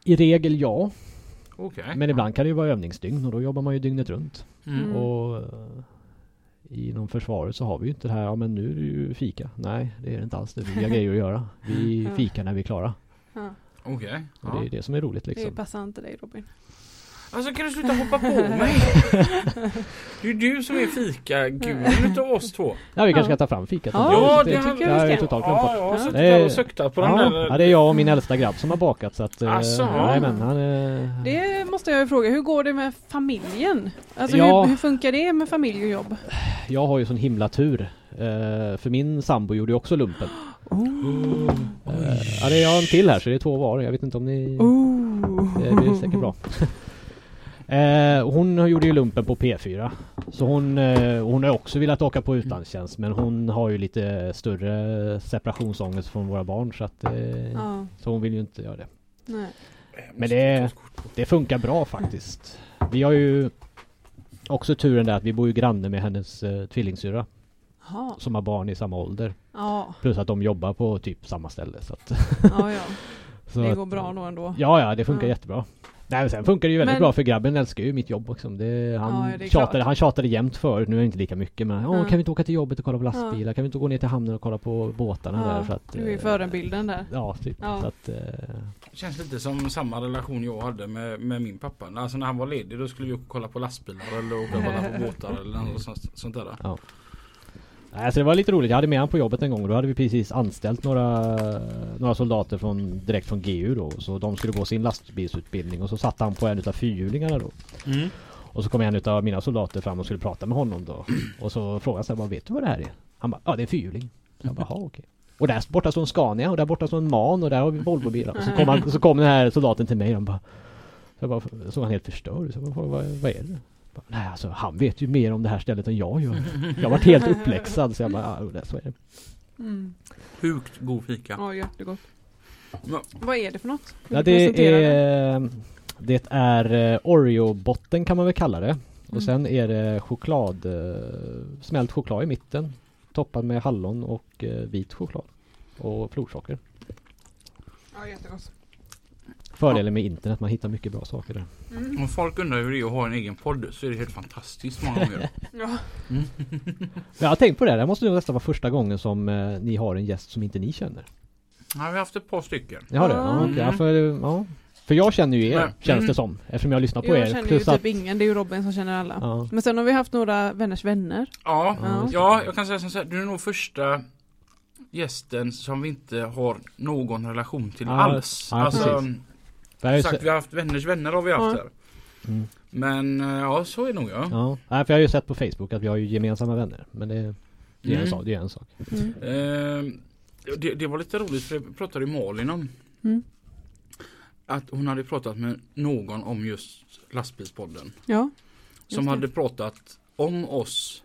I regel ja, Okej. men ibland kan det ju vara övningsdygn och då jobbar man ju dygnet runt. Mm. Mm. Och eh, inom försvaret så har vi ju inte det här, ja men nu är det ju fika. Nej, det är det inte alls. Det är vi har grejer att göra. Vi fikar när vi är klara. Okej. Och Ja. det är det som är roligt Det liksom. passar inte dig Robin. Alltså kan du sluta hoppa på mig? Det är ju du som är fika-guden utav oss två. Ja, vi kanske Ja. ska ta fram fikat. Ja, ändå. det tycker jag vi jag totalt glömt bort. Ja, jag har suttit där är- och suktat på den Ja, där. ja, det är jag och min äldsta grabb som har bakat så att... eh, Asså? Jajamän, han är... Det måste jag ju fråga, hur går det med familjen? Alltså Ja. hur, hur funkar det med familj och jobb? Jag har ju sån himla tur. Eh, för min sambo gjorde ju också lumpen. Oh. Eh, ja, det är jag en till här så det är två var. Jag vet inte om ni... Oh. Det blir säkert bra. Eh, hon gjorde ju lumpen på P4. Så hon, eh, hon har också velat åka på utlandstjänst men hon har ju lite större separationsångest från våra barn så att eh, Ja, Så hon vill ju inte göra det. nej. Men det, det funkar bra faktiskt. Vi har ju också turen där att vi bor ju granne med hennes eh, tvillingsyrra Jaha. som har barn i samma ålder. Ja, Plus att de jobbar på typ samma ställe. Så att, ja, ja. så Det att- går bra då ändå. Ja, ja, det funkar jättebra. Nej, men sen funkar det ju väldigt Men- bra för grabben älskar ju mitt jobb också. Det, han, Ja, det tjatade, klart. han tjatade jämt förut, nu är det inte lika mycket men Åh, Ja. kan vi inte åka till jobbet och kolla på lastbilar? Kan vi inte gå ner till hamnen och kolla på båtarna där? Så Ja, att, du är ju eh, förebilden där. Ja, typ. Ja. Så att, eh, Känns lite som samma relation jag hade med, med min pappa. Alltså när han var ledig då skulle vi åka och kolla på lastbilar eller åka och kolla på båtar eller något sånt, sånt där. Nej, så det var lite roligt. Jag hade med honom på jobbet en gång och då hade vi precis anställt några, några soldater från, direkt från GU då. Så de skulle gå sin lastbilsutbildning och så satt han på en utav fyrhjulingarna då. Mm. Och så kom en utav mina soldater fram och skulle prata med honom då. Och så frågade jag bara, vet du vad det här är? Han bara, ja det är en fyrhjuling. Jag bara, "Jaha, okej. Och där borta står en Scania och där borta står en MAN och där har vi Volvobilar. Och så kom, han, så kom den här soldaten till mig och bara, så jag bara, såg han helt förstörd. Så jag bara, vad, vad är det? Nej alltså han vet ju mer om det här stället än jag gör. Jag varit helt uppläxad så jag bara, ja det- så är det. Mm. Sjukt god fika. Ja, jättegott. Ja. Vad är det för något? Ja det är Det är eh, Oreo-botten kan man väl kalla det. Och Mm. sen är det choklad eh, Smält choklad i mitten Toppad med hallon och eh, vit choklad Och florsocker Ja, jättegott. Fördelen med internet, man hittar mycket bra saker där Mm. Om folk undrar hur det är att ha en egen podd så är det helt fantastiskt många gånger. Ja. Men Jag har tänkt på det, det här måste nog nästan vara första gången som eh, ni har en gäst som inte ni känner Ja, vi har haft ett par stycken. Jag har det? Ja. Ja, okej. ja, för, ja. för jag känner ju er, Men- känns mm. det som. Eftersom jag lyssnar på Jag er. känner ju Plus typ att, ingen, det är ju Robin som känner alla. ja. Men sen har vi haft några vänners vänner. Ja, Ja. ja jag kan säga så här, du är nog första gästen som vi inte har någon relation till Ja, alls. ja, alltså, precis. Sagt, sett, vi har haft vänners vänner har vi haft Ja. här. mm, Men eh, ja, så är det nog ja. ja. Nej, för jag har ju sett på Facebook att vi har ju gemensamma vänner. Men det, det, är, en Mm. sak, det är en sak. Mm. Eh, det, det var lite roligt för det pratade Malin om. Mm. Att hon hade pratat med någon om just lastbilspodden. Ja. Som hade pratat om oss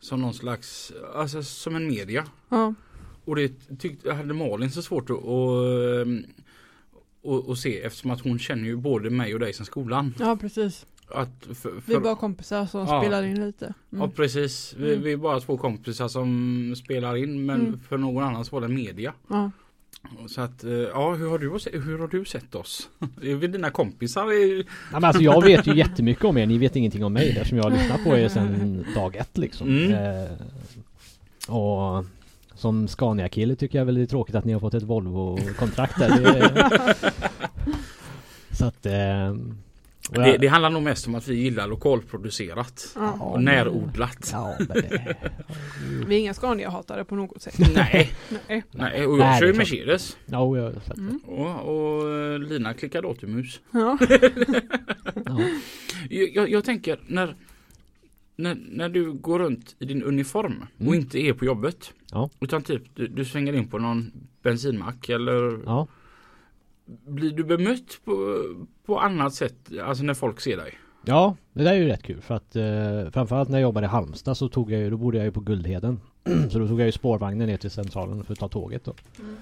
som någon slags, alltså som en media. Ja. Och det tyckte, hade Malin så svårt att, att, att, att se eftersom att hon känner ju både mig och dig som skolan. ja, precis. Att för, Vi är för, bara kompisar som Ja. spelar in lite. Ja Mm. precis, vi, Mm. vi är bara två kompisar som spelar in men Mm. för någon annan så var det media. Ja. Så att, eh, ja hur har du, hur har du sett oss? Är vi dina kompisar? Nej, men alltså jag vet ju jättemycket om er. Ni vet ingenting om mig eftersom jag har lyssnat på er sedan dag ett liksom. Mm. Eh, och som Scania-kille tycker jag väl det är tråkigt att ni har fått ett Volvo-kontrakt där. Det, så att... Eh, jag- Det, det handlar nog mest om att vi gillar lokalproducerat. Ja. Och närodlat. Ja, men det, Vi är inga Scania-hatare på något sätt. Nej, Nej. nej, och Nej, jag kör ju. Mercedes. ja, jag. Mm. Och, och eh, Lina klickar datormus. Ja. Ja. Jag, jag tänker när, när, när du går runt i din uniform och Mm. inte är på jobbet. Ja. Utan typ du, du svänger in på någon bensinmack eller ja. blir du bemött på, på annat sätt? Alltså när folk ser dig? Ja, det där är ju rätt kul för att eh, framförallt när jag jobbade i Halmstad så tog jag ju, då bodde jag ju på Guldheden. så då tog jag ju spårvagnen ner till centralen för att ta tåget då. Mm.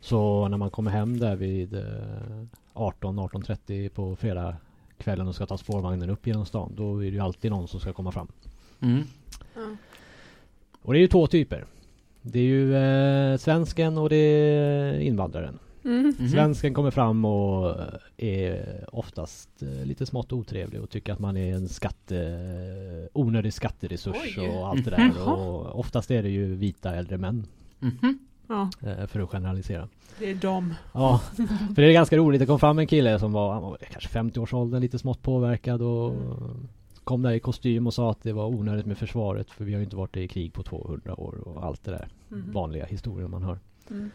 Så när man kommer hem där vid eh, 18-18.30 på fredag kvällen och ska ta spårvagnen upp genom stan då är det ju alltid någon som ska komma fram. Mm. Ja. Och det är ju två typer. Det är ju eh, svensken och det är invandraren. Mm. Mhm. Svensken kommer fram och är oftast eh, lite smått otrevlig och tycker att man är en skatte, onödig skatteresurs Oj. och allt det där. Och oftast är det ju vita äldre män Mhm. Ja, eh, för att generalisera. Det är dem. Ja, för det är ganska roligt. Det kom fram en kille som var, han var kanske 50-årsåldern, lite smått påverkad och kom där i kostym och sa att det var onödigt med försvaret för vi har ju inte varit i krig på 200 år och allt det där Mhm. vanliga historier man hör. Mm.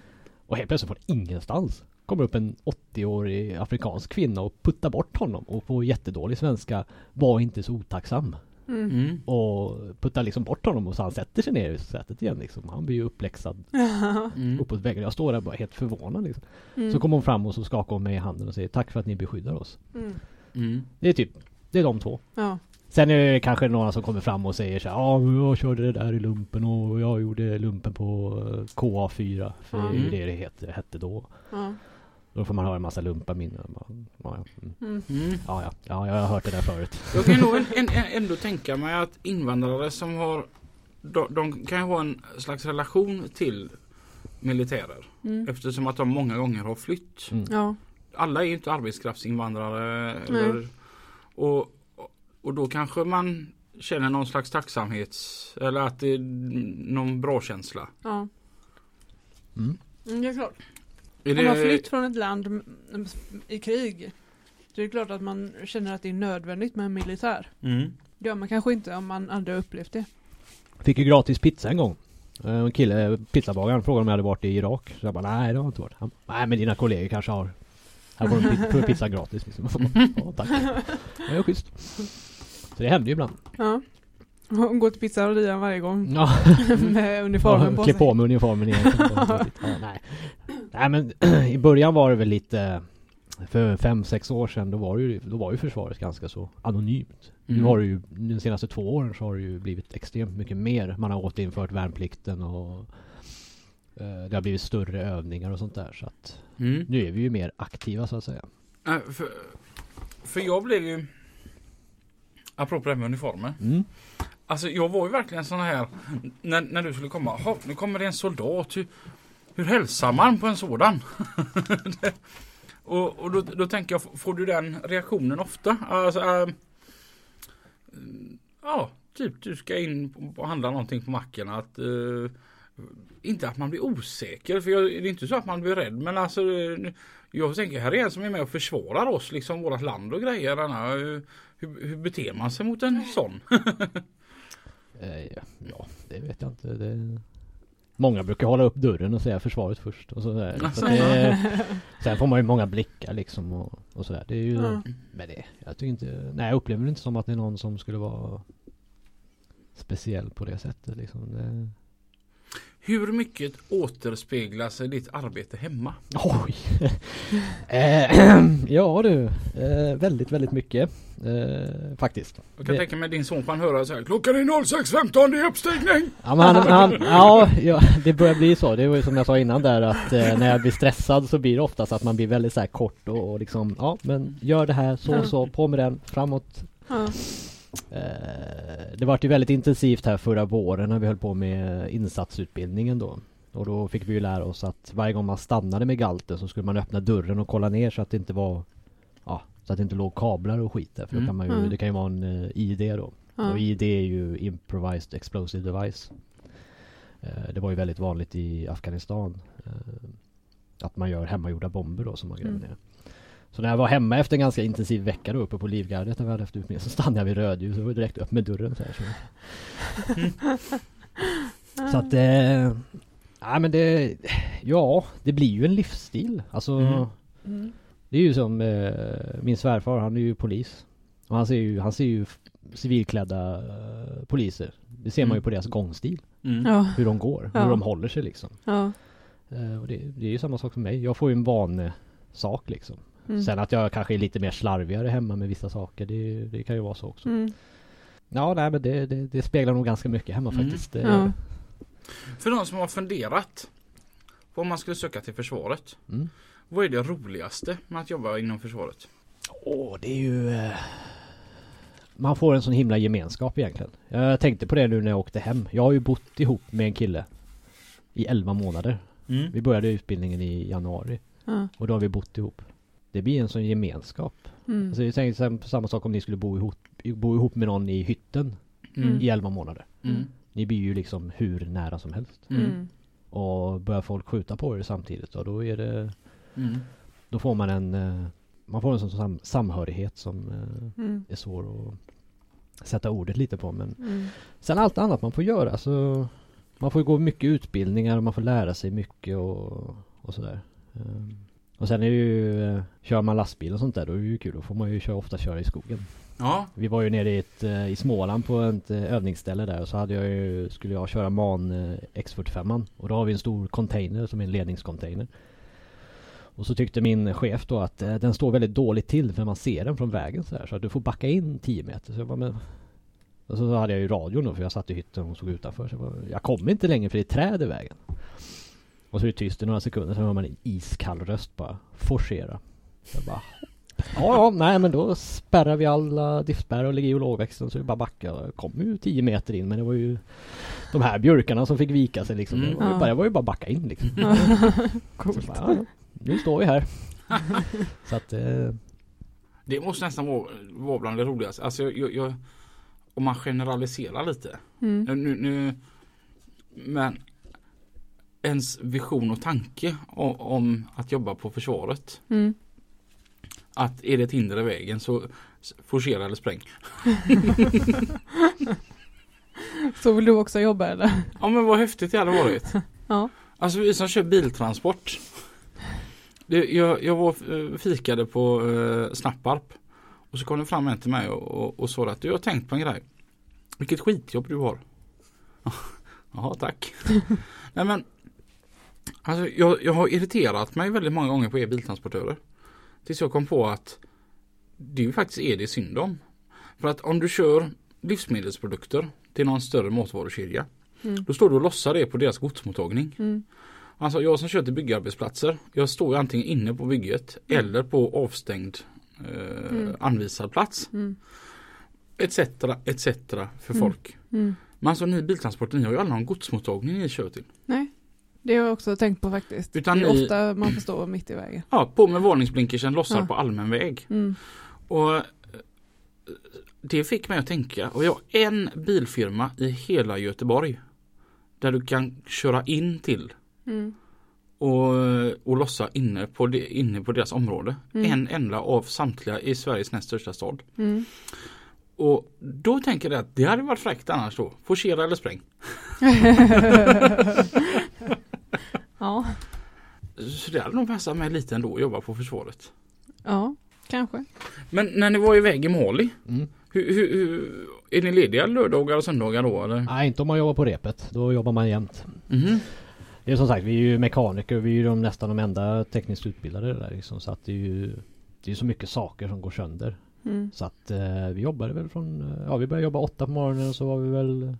Och helt plötsligt från ingenstans kommer upp en 80-årig afrikansk kvinna och puttar bort honom och på jättedålig svenska var inte så otacksam. Mm. Mm. Och puttar liksom bort honom och så han sätter sig ner i sätet igen liksom. Han blir ju uppläxad Mm. uppåt väggen. Jag står där bara helt förvånad liksom. Mm. Så kommer hon fram och så skakar hon mig i handen och säger tack för att ni beskyddar oss. Mm. Mm. Det är typ, det är de två. Ja. Sen är det kanske några som kommer fram och säger så här, ja men jag körde det där i lumpen och jag gjorde lumpen på eh, KA4. För det är ju Mm. det det hette, hette då. Ja. Då får man höra en massa lumpaminnen. Ja, ja. Mm. Mm. Ja, ja, ja, jag har hört det där förut. Jag kan nog ändå tänka mig att invandrare som har de, de kan ju ha en slags relation till militärer Mm. eftersom att de många gånger har flytt. Mm. Ja. Alla är ju inte arbetskraftsinvandrare eller, och, och då kanske man känner någon slags tacksamhets eller att det är någon bra känsla. Ja. Mm. Mm, det är klart. Är Om man det, flytt från ett land i krig. Det är klart att man känner att det är nödvändigt med en militär. mm. Det gör man kanske inte om man aldrig upplevt det. Fick ju gratis pizza en gång. Eh, En kille, pizzabagaren, frågade om jag hade varit i Irak. Så jag bara, nej det har jag inte varit. Han, nej men dina kollegor kanske har. Här får du en pizza gratis liksom. Ja, tack. Det är schysst. Så det händer ju ibland. Ja. Och gå till pizzerian varje gång Ja, med uniformen på sig. på mig uniformen igen. Nej. nej men i början var det väl lite för fem, sex år sedan då var ju, då var ju försvaret ganska så anonymt. Nu Mm. har det ju, de senaste två åren så har det ju blivit extremt mycket mer. Man har återinfört värnplikten och eh, det har blivit större övningar och sånt där. Så att Mm. nu är vi ju mer aktiva så att säga. Äh, för, för jag blev ju Apropå det här med uniformer. Mm. Alltså jag var ju verkligen sån här när, när du skulle komma. "Jaha, Nu kommer det en soldat. Hur, hur hälsar man på en sådan? Det- och och då, då tänker jag, får du den reaktionen ofta? Alltså, äh, ja, typ du ska in och handla någonting på macken. Att, äh, inte att man blir osäker för jag, det är inte så att man blir rädd men alltså eh, jag tänker här är en som är med och försvarar oss liksom vårat land och grejer. Denna, hur, hur beter man sig mot en sån? Eh, ja, det vet jag inte. Det... Många brukar hålla upp dörren och säga försvaret först. Och sådär. Så Alltså. det, sen får man ju många blickar liksom och, och sådär. Det är ju, Ja. Men det, jag tycker inte, nej jag upplever det inte som att det är någon som skulle vara speciell på det sättet liksom. Det, Hur mycket återspeglar sig ditt arbete hemma? Oj! eh, ja du, eh, väldigt, väldigt mycket. Eh, faktiskt. Jag kan Det- tänka mig din son kan höra så här. Klockan är 06.15 det är uppstigning! Ja, men han, han, ja, ja, det börjar bli så. Det var ju som jag sa innan där att eh, när jag blir stressad så blir det oftast att man blir väldigt så här kort och, och liksom ja men gör det här så så på med den framåt. Ja. Eh, det var ju väldigt intensivt här förra våren när vi höll på med insatsutbildningen då. Och då fick vi ju lära oss att varje gång man stannade med galten så skulle man öppna dörren och kolla ner så att det inte var Ja, så att det inte låg kablar och skit där. För då Mm. kan man ju, Mm. det kan ju vara en eh, ID då. Ja. Och ID är ju Improvised Explosive Device. Eh, Det var ju väldigt vanligt i Afghanistan. Att man gör hemmagjorda bomber då som man gräver Mm. ner. Så när jag var hemma efter en ganska intensiv vecka då uppe på Livgardet när vi hade haft utbildning så stannade jag vid rödljus och var direkt upp med dörren så här. Så, så att eh, Nej men det Ja det blir ju en livsstil. Alltså Mm. Mm. Det är ju som eh, min svärfar han är ju polis. Och han ser ju, han ser ju civilklädda eh, poliser. Det ser man ju Mm. på deras gångstil. Mm. Ja. Hur de går, Ja. hur de håller sig liksom. Ja. Eh, och det, det är ju samma sak som mig. Jag får ju en vanesak liksom. Mm. Sen att jag kanske är lite mer slarvigare hemma med vissa saker. Det, det kan ju vara så också. Mm. Ja nej men det, det, det speglar nog ganska mycket hemma Mm. faktiskt. Det, Ja. För de som har funderat på om man skulle söka till försvaret. Mm. Vad är det roligaste med att jobba inom försvaret? Åh, det är ju... Eh, man får en sån himla gemenskap egentligen. Jag tänkte på det nu när jag åkte hem. Jag har ju bott ihop med en kille i 11 månader. Mm. Vi började utbildningen i januari Ja. och då har vi bott ihop. Det blir en sån gemenskap. Mm. Alltså jag tänkte sam- samma sak om ni skulle bo ihop, bo ihop med någon i hytten Mm. i 11 månader. Mm. Ni blir ju liksom hur nära som helst. Mm. Mm. Och börjar folk skjuta på er samtidigt och då är det Mm. Då får man en eh, Man får en sån sam- samhörighet som eh, Mm. är svår att sätta ordet lite på men Mm. Sen allt annat man får göra så Man får ju gå mycket utbildningar och man får lära sig mycket och, och sådär Ehm, Och sen är det ju eh, Kör man lastbil och sånt där då är det ju kul, då får man ju köra, ofta köra i skogen Ja. Vi var ju nere i, ett, eh, i Småland på ett eh, övningsställe där och så hade jag ju, skulle jag köra MAN eh, X45 och då har vi en stor container som är en ledningscontainer och så tyckte min chef då att den står väldigt dåligt till för man ser den från vägen så här så att du får backa in 10 meter. Så jag bara, men... Och så hade jag ju radion då för jag satt i hytten och såg utanför. Så jag, bara, jag kommer inte längre för det är träd i vägen. Och så är det tyst i några sekunder så hör man en iskall röst bara forcera. Så jag bara Ja, ja, nej men då spärrar vi alla diffspärrar och lägger i lågväxeln så det bara backa. Jag kom ju 10 meter in men det var ju de här björkarna som fick vika sig liksom. Mm. Det, var ju Ja. bara, det var ju bara backa in liksom. Coolt. bara, ja, nu står vi här. så att eh, Det måste nästan vara, vara bland det roligaste. Alltså jag, jag, om man generaliserar lite. Mm. Nu, nu, men ens vision och tanke om, om att jobba på försvaret. Mm. Att är det ett hinder i vägen så forcera eller spräng. Så vill du också jobba eller? Ja men vad häftigt det hade varit. Ja. Alltså vi som kör biltransport. Det, jag, jag var eh, fikade på eh, Snapparp. Och så kom det fram en till mig och, och, och sa att du har tänkt på en grej. Vilket skitjobb du har. Jaha tack. Nej men. Alltså jag, jag har irriterat mig väldigt många gånger på er biltransportörer. Tills jag kom på att det faktiskt är det synd om. För att om du kör livsmedelsprodukter till någon större matvarukedja. Mm. Då står du och lossar det på deras godsmottagning. Mm. Alltså jag som kör till byggarbetsplatser. Jag står antingen inne på bygget Mm. eller på avstängd eh, Mm. anvisad plats. Mm. Etc. etc. för Mm. folk. Men alltså ni biltransporter, ni har ju aldrig någon godsmottagning ni kör till. Nej, det har jag också tänkt på faktiskt. Utan det är ni- ofta man får stå mitt i vägen. Ja, på med varningsblinkersen, lossar Ja. på allmän väg. Mm. Och eh, det fick mig att tänka och jag har en bilfirma i hela Göteborg. där du kan köra in till Mm. och, och lossa inne på, det, inne på deras område. Mm. En enda av samtliga i Sveriges näst största stad. Mm. Och då tänker jag att det hade varit fräckt annars då. Forcera eller spräng. ja. Så det hade nog passat mig lite ändå att jobba på försvaret. ja, kanske. Men när ni var iväg i Mali, Mm. hur, hur, hur, är ni lediga lördagar och söndagar då eller? Nej, inte om man jobbar på repet. Då jobbar man jämt. Mhm. Det är som sagt, vi är ju mekaniker. Vi är ju de, nästan de enda tekniskt utbildade där liksom. Så att det är ju Det är så mycket saker som går sönder. Mm. Så att eh, vi jobbade väl från eh, Ja vi började jobba åtta på morgonen och så var vi väl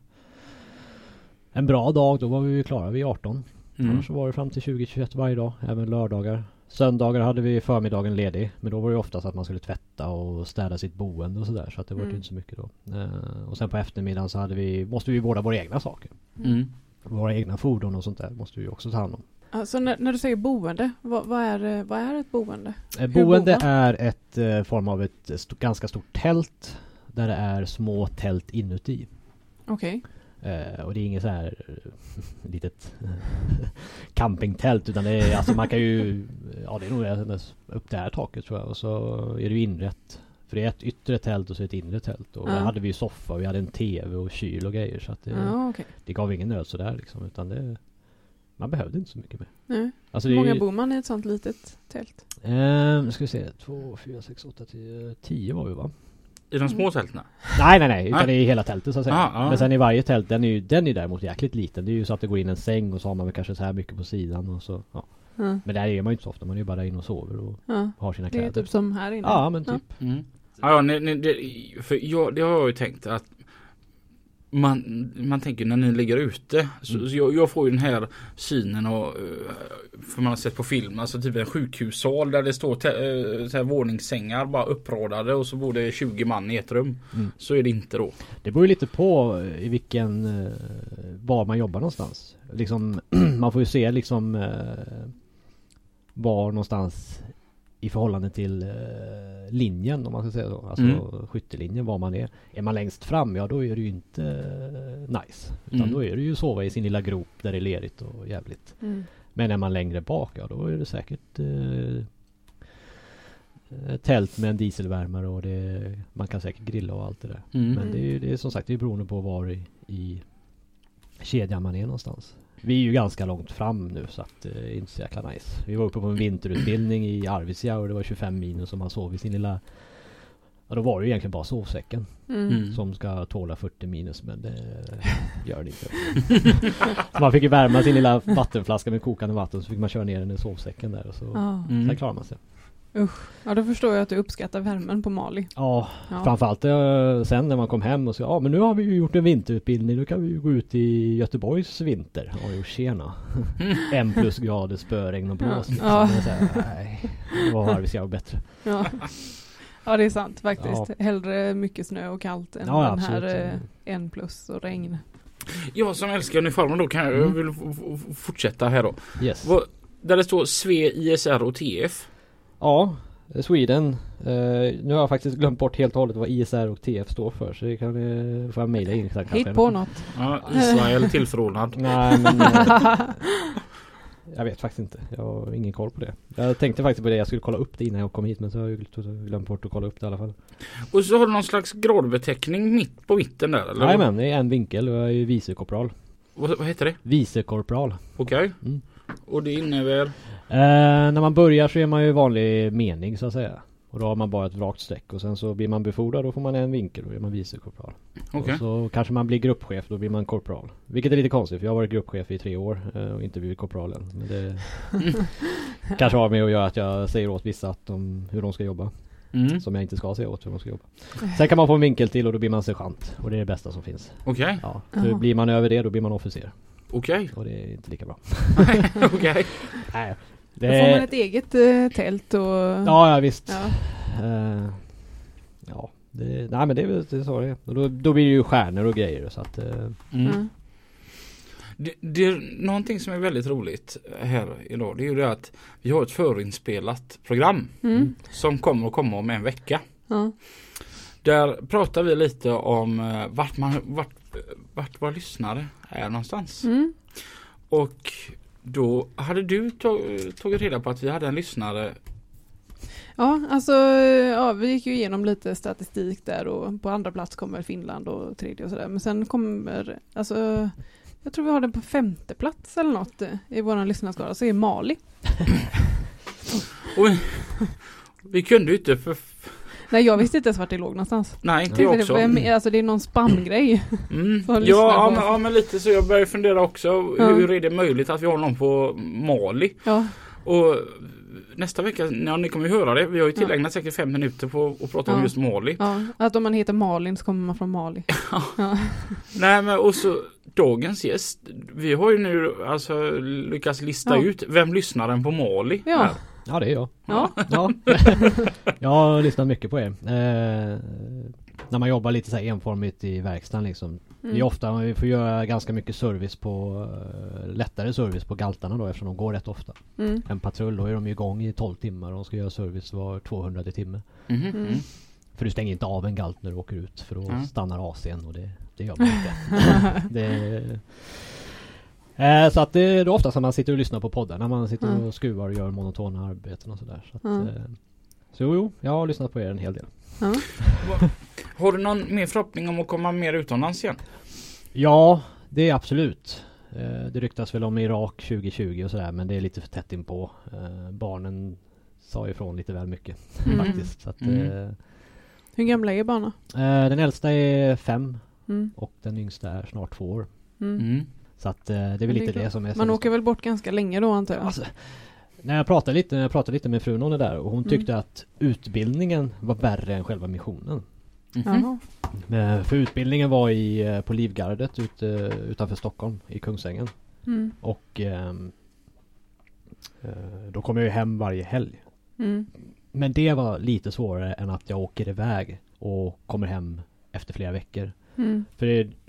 En bra dag då var vi ju klara vid 18. Mm. Annars så var det fram till 20-21 varje dag. Även lördagar. Söndagar hade vi förmiddagen ledig. Men då var det oftast att man skulle tvätta och städa sitt boende och sådär. Så att det var Mm. inte så mycket då. Eh, och sen på eftermiddagen så hade vi, måste vi vårda våra egna saker. Mm. Våra egna fordon och sånt där måste vi också ta hand om. Alltså när, när du säger boende, vad, vad, är, eh, vad är ett boende? Eh, Boende är ett eh, form av ett st- ganska stort tält. Där det är små tält inuti. Okej. Eh, och det är inget så här eh, litet campingtält utan det är alltså man kan ju Ja det är nog upp det här taket tror jag och så är det ju inrett. För det är ett yttre tält och så ett inre tält. Och Ja. där hade vi ju soffa, vi hade en TV och kyl och grejer så att det, Ja, okej. det gav ingen nöd sådär liksom utan det Man behövde inte så mycket mer. Nej. Alltså Hur många ju- bor man i ett sånt litet tält? Eh, nu ska vi se. 2, 4, 6, 8, 10. 10 var vi va? I de små tältena? Nej nej nej, utan Nej. det är hela tältet så att säga. Ah, ah. Men sen i varje tält, den är ju den är däremot jäkligt liten. Det är ju så att det går in en säng och så har man väl kanske så här mycket på sidan och så. Ja. Ja. Men där är man ju inte så ofta, man är ju bara inne och sover och ja. har sina Det är kläder. typ som här inne. Ja men typ. Mm. Ja, ja, ni, ni, det, för jag, det har jag ju tänkt att man, man tänker när ni ligger ute. Så, Mm. så jag, jag får ju den här synen och eh, för man har sett på film, alltså typ en sjukhussal där det står eh, så här våningssängar bara uppradade och så bor det 20 man i ett rum. Mm. Så är det inte då. Det beror ju lite på eh, i vilken, var man jobbar någonstans. Liksom, man får ju se liksom var någonstans i förhållande till eh, linjen om man ska säga så. Alltså Mm. skyttelinjen var man är. Är man längst fram, ja då är det ju inte eh, nice. Utan Mm. då är det ju sova i sin lilla grop där det är lerigt och jävligt. Mm. Men är man längre bak, ja då är det säkert eh, eh, tält med en dieselvärmare och det, man kan säkert grilla och allt det där. Mm. Men det är, ju- det är som sagt det är beroende på var i, i kedjan man är någonstans. Vi är ju ganska långt fram nu så att eh, det är inte så jäkla nice. Vi var uppe på en vinterutbildning i Arvidsjaur och det var 25 minus och man sov i sin lilla Ja då var det ju egentligen bara sovsäcken Mm. Mm. som ska tåla 40 minus men det gör det inte. så man fick ju värma sin lilla vattenflaska med kokande vatten så fick man köra ner den i sovsäcken där och så. Mm. Sen klarar man sig. Ja, då förstår jag att du uppskattar värmen på Mali. Ja, Ja. framförallt eh, sen när man kom hem och sa ja men nu har vi ju gjort en vinterutbildning, nu kan vi ju gå ut i Göteborgs vinter. Jo tjena. en plus grader, spöregn och blås. Ja. liksom. Ja. Så här, Nej, har Arvidsjaur bättre. Ja. ja, det är sant faktiskt. Ja. Hellre mycket snö och kallt än Ja, den absolut. här eh, en plus och regn. Jag som älskar uniformen då kan jag, jag Mm. vill f- f- fortsätta här då. Yes. Där det står SVE, ISR och TF. Ja, Sweden. Eh, nu har jag faktiskt glömt bort helt och hållet vad ISR och TF står för så det kan eh, får jag mejla in sen kanske. Hitt på något. Ja, Israel tillförordnad. Nej men eh, Jag vet faktiskt inte. Jag har ingen koll på det. Jag tänkte faktiskt på det. Jag skulle kolla upp det innan jag kom hit men så har jag gl- glömt bort att kolla upp det i alla fall. Och så har du någon slags gradbeteckning mitt på mitten där eller? Jajamän, det är en vinkel och jag är ju vicekorpral. Vad, vad heter det? Vicekorpral. Okej. Mm. Och det innebär? Eh, när man börjar så är man ju vanlig mening så att säga. Och då har man bara ett rakt streck och sen så blir man befordrad då får man en vinkel och då är man vicekorpral. Okej. Och så kanske man blir gruppchef då blir man korpral. Vilket är lite konstigt för jag har varit gruppchef i tre år eh, och inte blivit korpral än. Men det kanske har med att göra att jag säger åt vissa att de, hur de ska jobba. Mm. Som jag inte ska säga åt hur de ska jobba. Sen kan man få en vinkel till och då blir man sergeant. Och det är det bästa som finns. Okej. Ja, för Jaha. blir man över det då blir man officer. Okej. Och det är inte lika bra. Okej. Nej. Då får man ett eget eh, tält och... Ja, ja visst. Ja. Eh, ja, det, nej men det är väl det är så det är. Och då, då blir det ju stjärnor och grejer så att... eh, Mm. Det, det är någonting som är väldigt roligt här idag. Det är ju det att vi har ett förinspelat program Mm. som kommer att komma om en vecka. Ja. Där pratar vi lite om eh, vart, man, vart vart våra lyssnare är någonstans. Mm. Och då hade du tag- tagit reda på att vi hade en lyssnare. Ja, alltså ja, vi gick ju igenom lite statistik där och på andra plats kommer Finland och tredje och sådär. Men sen kommer, alltså jag tror vi har den på femte plats eller något i våran lyssnarskara, så är Mali. Vi, vi kunde ju inte för... Nej, jag visste inte ens vart det låg någonstans. Nej, inte jag Det, också. var- alltså det är någon spamgrej. Mm. Lyssna Ja, ja, men, ja, men lite så. Jag börjar fundera också. Ja. Hur är det möjligt att vi har någon på Mali? Ja, Och nästa vecka, ja, ni kommer ju höra det. Vi har ju Ja. tillägnat säkert fem minuter på att prata om Ja. just Mali. ja, att om man heter Malin så kommer man från Mali. Ja, Nej men och så dagens gäst. Vi har ju nu alltså lyckats lista Ja. ut vem lyssnaren på Mali ja. är. Ja det är jag. ja. Ja. jag har lyssnat mycket på er. Eh, när man jobbar lite så här enformigt i verkstaden liksom. Det är Mm. ofta, vi får göra ganska mycket service på eh, Lättare service på galtarna då eftersom de går rätt ofta. Mm. En patrull då är de igång i 12 timmar och de ska göra service var 200 timme. Mhm, Mm. mm. För du stänger inte av en galt när du åker ut för då Mm. stannar AC'n och det, det gör man inte. det, eh, så att det är då ofta som man sitter och lyssnar på poddar när man sitter Mm. och skruvar och gör monotona arbeten och sådär. Så, att, Mm. eh, så jo, jag har lyssnat på er en hel del. Ja. Har du någon mer förhoppning om att komma mer utomlands igen? Ja, det är absolut. Eh, det ryktas väl om Irak 2020 och sådär men det är lite för tätt inpå. Barnen sa ifrån lite väl mycket Mm. faktiskt. Så att, Mm. eh, Hur gamla är barnen? den äldsta är fem Mm. och den yngsta är snart två år. Mm. Mm. Så att eh, det är väl det är lite det som är Man åker väl bort ganska länge då antar jag? Alltså, när jag pratade lite, när jag pratade lite med frun om det där och hon Mm. tyckte att utbildningen var värre än själva missionen. Jaha. Eh, För utbildningen var i, eh, på Livgardet ute, utanför Stockholm i Kungsängen. Mm. Och ehm, eh, då kom jag ju hem varje helg. Mm. Men det var lite svårare än att jag åker iväg och kommer hem efter flera veckor. Mm. För det,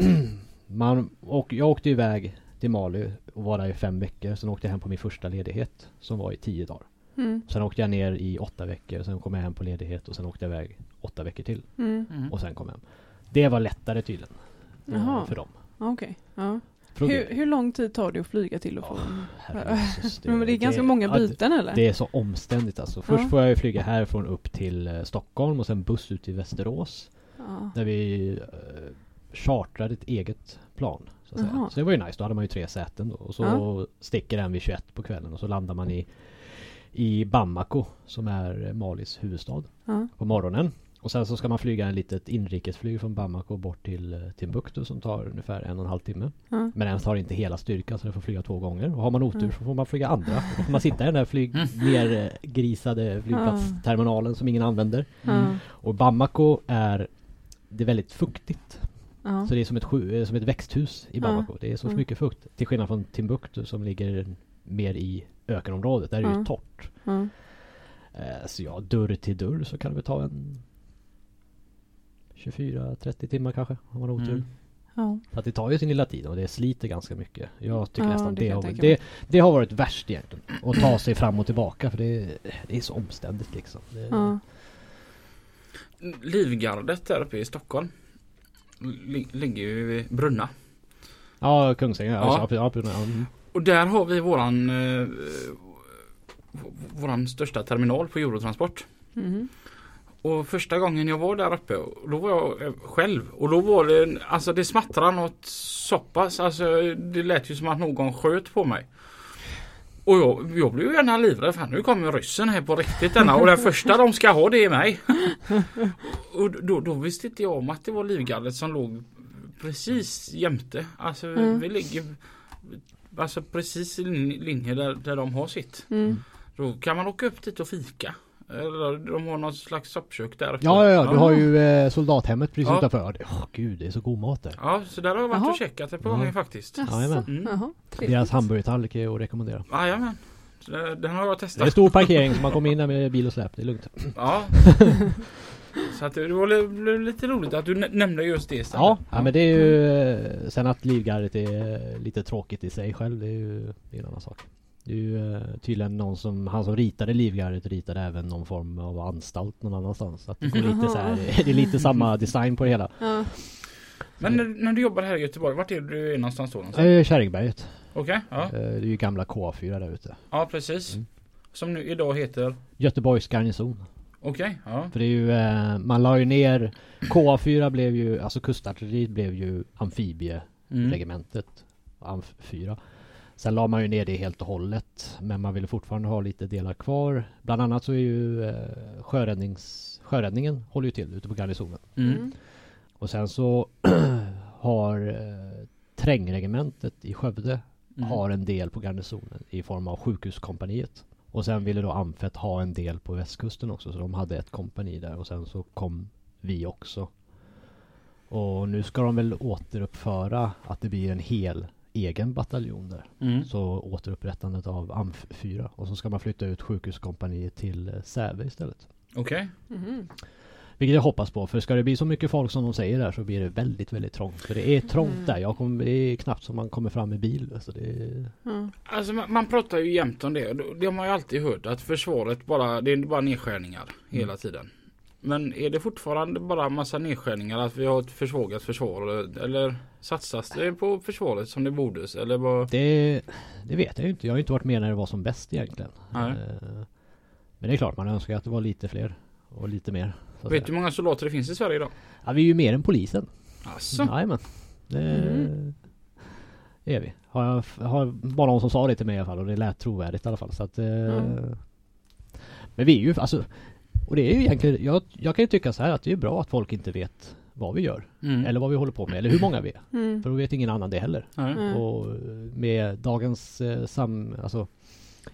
man, och jag åkte iväg till Mali och var där i fem veckor. Sen åkte jag hem på min första ledighet som var i tio dagar. Mm. Sen åkte jag ner i åtta veckor. Sen kom jag hem på ledighet och sen åkte jag iväg åtta veckor till. Mm. Mm. Och sen kom jag hem. Det var lättare tydligen. eh, Jaha. För dem. Okej. Ja. För Hur, hur lång tid tar det att flyga till och Ja, från? herrejösses, Men det är ganska många ja, det- byten eller? Det är så omständigt alltså. Först Ja. får jag ju flyga härifrån upp till eh, Stockholm och sen buss ut till Västerås. Ja. Där vi eh, chartrade ett eget plan. Så, att säga. Jaha. så det var ju nice. Då hade man ju tre säten då. Och så Ja. sticker den vid 21 på kvällen och så landar man i, i Bamako som är Malis huvudstad Ja. på morgonen. Och sen så ska man flyga en litet inrikesflyg från Bamako bort till Timbuktu som tar ungefär en och en halv timme. Ja. Men den tar inte hela styrkan så den får flyga två gånger. Och har man otur så får man flyga andra. Och Då får man sitta i den där flyg nergrisade flygplatsterminalen som ingen använder. Ja. Och Bamako är Det är väldigt fuktigt. Ja. Så det är som ett, sju, som ett växthus i Ja. Bamako. Det är så Ja. mycket fukt. Till skillnad från Timbuktu som ligger mer i ökenområdet. Där är det Ja. ju torrt. Ja. Eh, Så ja, dörr till dörr så kan det väl ta en 24-30 timmar kanske. Om man har otur. Mm. Ja. Så att det tar ju sin lilla tid och det sliter ganska mycket. Jag tycker Ja, nästan det det, har, det, det har varit värst egentligen. Att ta sig fram och tillbaka för det, det är så omständigt liksom. Det, Ja. Livgardet där uppe i Stockholm. Li- Ligger ju vid Brunna. ja Kungsängen. Ja. Ja. Ja, ja, ja. mm. Och där har vi våran eh, Våran största terminal på Eurotransport. Mhm. Och första gången jag var där uppe, då var jag eh, själv. Och då var det, alltså det smattrade något så pass. Alltså det lät ju som att någon sköt på mig. Och jag, jag blev ju gärna livrädd för nu kommer ryssen här på riktigt denna och den första de ska ha det är mig. och då, då visste inte jag om att det var Livgardet som låg precis jämte. Alltså Mm. vi ligger Alltså precis i lin- linje där, där de har sitt. Mm. Då kan man åka upp dit och fika. Eller de har någon slags soppkök där ja, ja, ja. Du har ju eh, soldathemmet precis Ja. utanför. Åh gud, det är så god mat där. Ja, så där har jag varit Jaha. och checkat ett par gånger faktiskt. Jaså? Jajamän. Mm. Jaha. Deras hamburgertallrik är att rekommendera. Jajamän. Så det- Den har jag Det är testat. stor parkering så man kommer in där med bil och släp. Det är lugnt. Ja. Så att det det var li- blev lite roligt att du nä- nämnde just det istället. Ja, ja, men det är ju eh, Sen att Livgardet är lite tråkigt i sig själv Det är ju det är en annan sak Det är ju eh, tydligen någon som Han som ritade Livgardet ritade även någon form av anstalt någon annanstans så att det, går lite så här, det är lite samma design på det hela Ja. Men när, när du jobbar här i Göteborg, vart är du någonstans då? någonstans? Eh, Kärringberget. Okej, ja. Eh, Det är ju gamla K4 där ute. ja precis. Mm. Som nu idag heter? Göteborgs garnison. Okej, ja. För det är ju, man la ju ner KA4 blev ju, alltså kustartilleriet blev ju amfibieregementet. Mm. Amf 4. Sen la man ju ner det helt och hållet. Men man ville fortfarande ha lite delar kvar. Bland annat så är ju eh, sjöräddnings, sjöräddningen håller ju till ute på garnisonen. Mm. Och sen så har eh, trängregementet i Skövde Mm. har en del på garnisonen i form av sjukhuskompaniet. Och sen ville då Amfet ha en del på västkusten också så de hade ett kompani där och sen så kom vi också. Och nu ska de väl återuppföra att det blir en hel egen bataljon där. Mm. Så återupprättandet av AMF 4 och så ska man flytta ut sjukhuskompaniet till eh, Säve istället. Okej. Mhm. Vilket jag hoppas på för ska det bli så mycket folk som de säger där så blir det väldigt väldigt trångt. För det är trångt Mm. där. Jag kommer, det är knappt som man kommer fram med bil. Så det är, Ja. Alltså man, man pratar ju jämt om det. Det har man ju alltid hört att försvaret bara, det är bara nedskärningar hela Mm. tiden. Men är det fortfarande bara massa nedskärningar att vi har ett försvagat försvar? Eller satsas det på försvaret som det borde? Eller vad? det, det vet jag ju inte. Jag har ju inte varit med när det var som bäst egentligen. Nej. Eh, Men det är klart man önskar att det var lite fler. Och lite mer. Vet du hur många soldater det finns i Sverige idag? Ja, vi är ju mer än polisen. Alltså. Jajamän. Det Mm. är vi. Har, jag, har bara någon som sa det till mig i alla fall och det lät trovärdigt i alla fall. Så att, Mm. Men vi är ju alltså Och det är ju egentligen jag, jag kan ju tycka så här att det är bra att folk inte vet vad vi gör. Mm. Eller vad vi håller på med. Eller hur många vi är. Mm. För då vet ingen annan det heller. Mm. Och med dagens eh, sam, alltså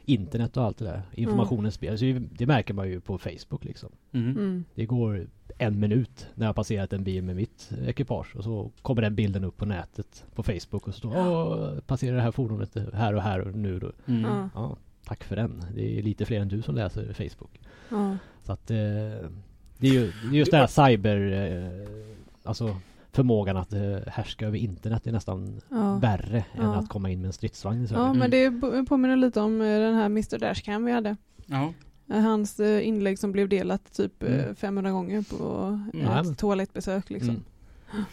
internet och allt det där. Informationen spelar. Så det- märker man ju på Facebook liksom. Mm. Mm. Det går en minut när jag passerat en bil med mitt ekipage och så kommer den bilden upp på nätet på Facebook och så står passerar det här fordonet här och här och nu då. Mm. Ja. Tack för den. Det är lite fler än du som läser Facebook. Ja. Så att eh, det är ju det är just det här cyber, eh, alltså förmågan att eh, härska över internet är nästan Ja. värre än Ja. att komma in med en stridsvagn i Sverige. ja, Mm. men det bo- påminner lite om den här Mr Dashcam vi hade. Ja. Hans inlägg som blev delat typ Mm. 500 gånger på Ja, ett toalettbesök liksom. Mm.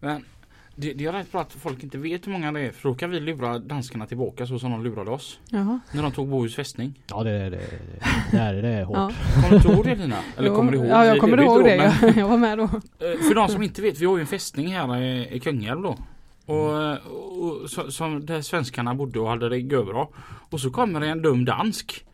Men det, det är rätt bra att folk inte vet hur många det är för då kan vi lura danskarna tillbaka så som de lurade oss. Jaha. När de tog Bohus fästning. Ja det, det, det, det, är, det är hårt. Ja. Kommer du inte ihåg det Lina? Eller Jo, kommer du ihåg? Ja, jag kommer vet ihåg det. då, men- Jag, var med då. Eh, För de som inte vet, vi har ju en fästning här i, i Kungälv då. Och, eh, och, så, som där svenskarna bodde och hade det görbra. Och så kommer det en dum dansk.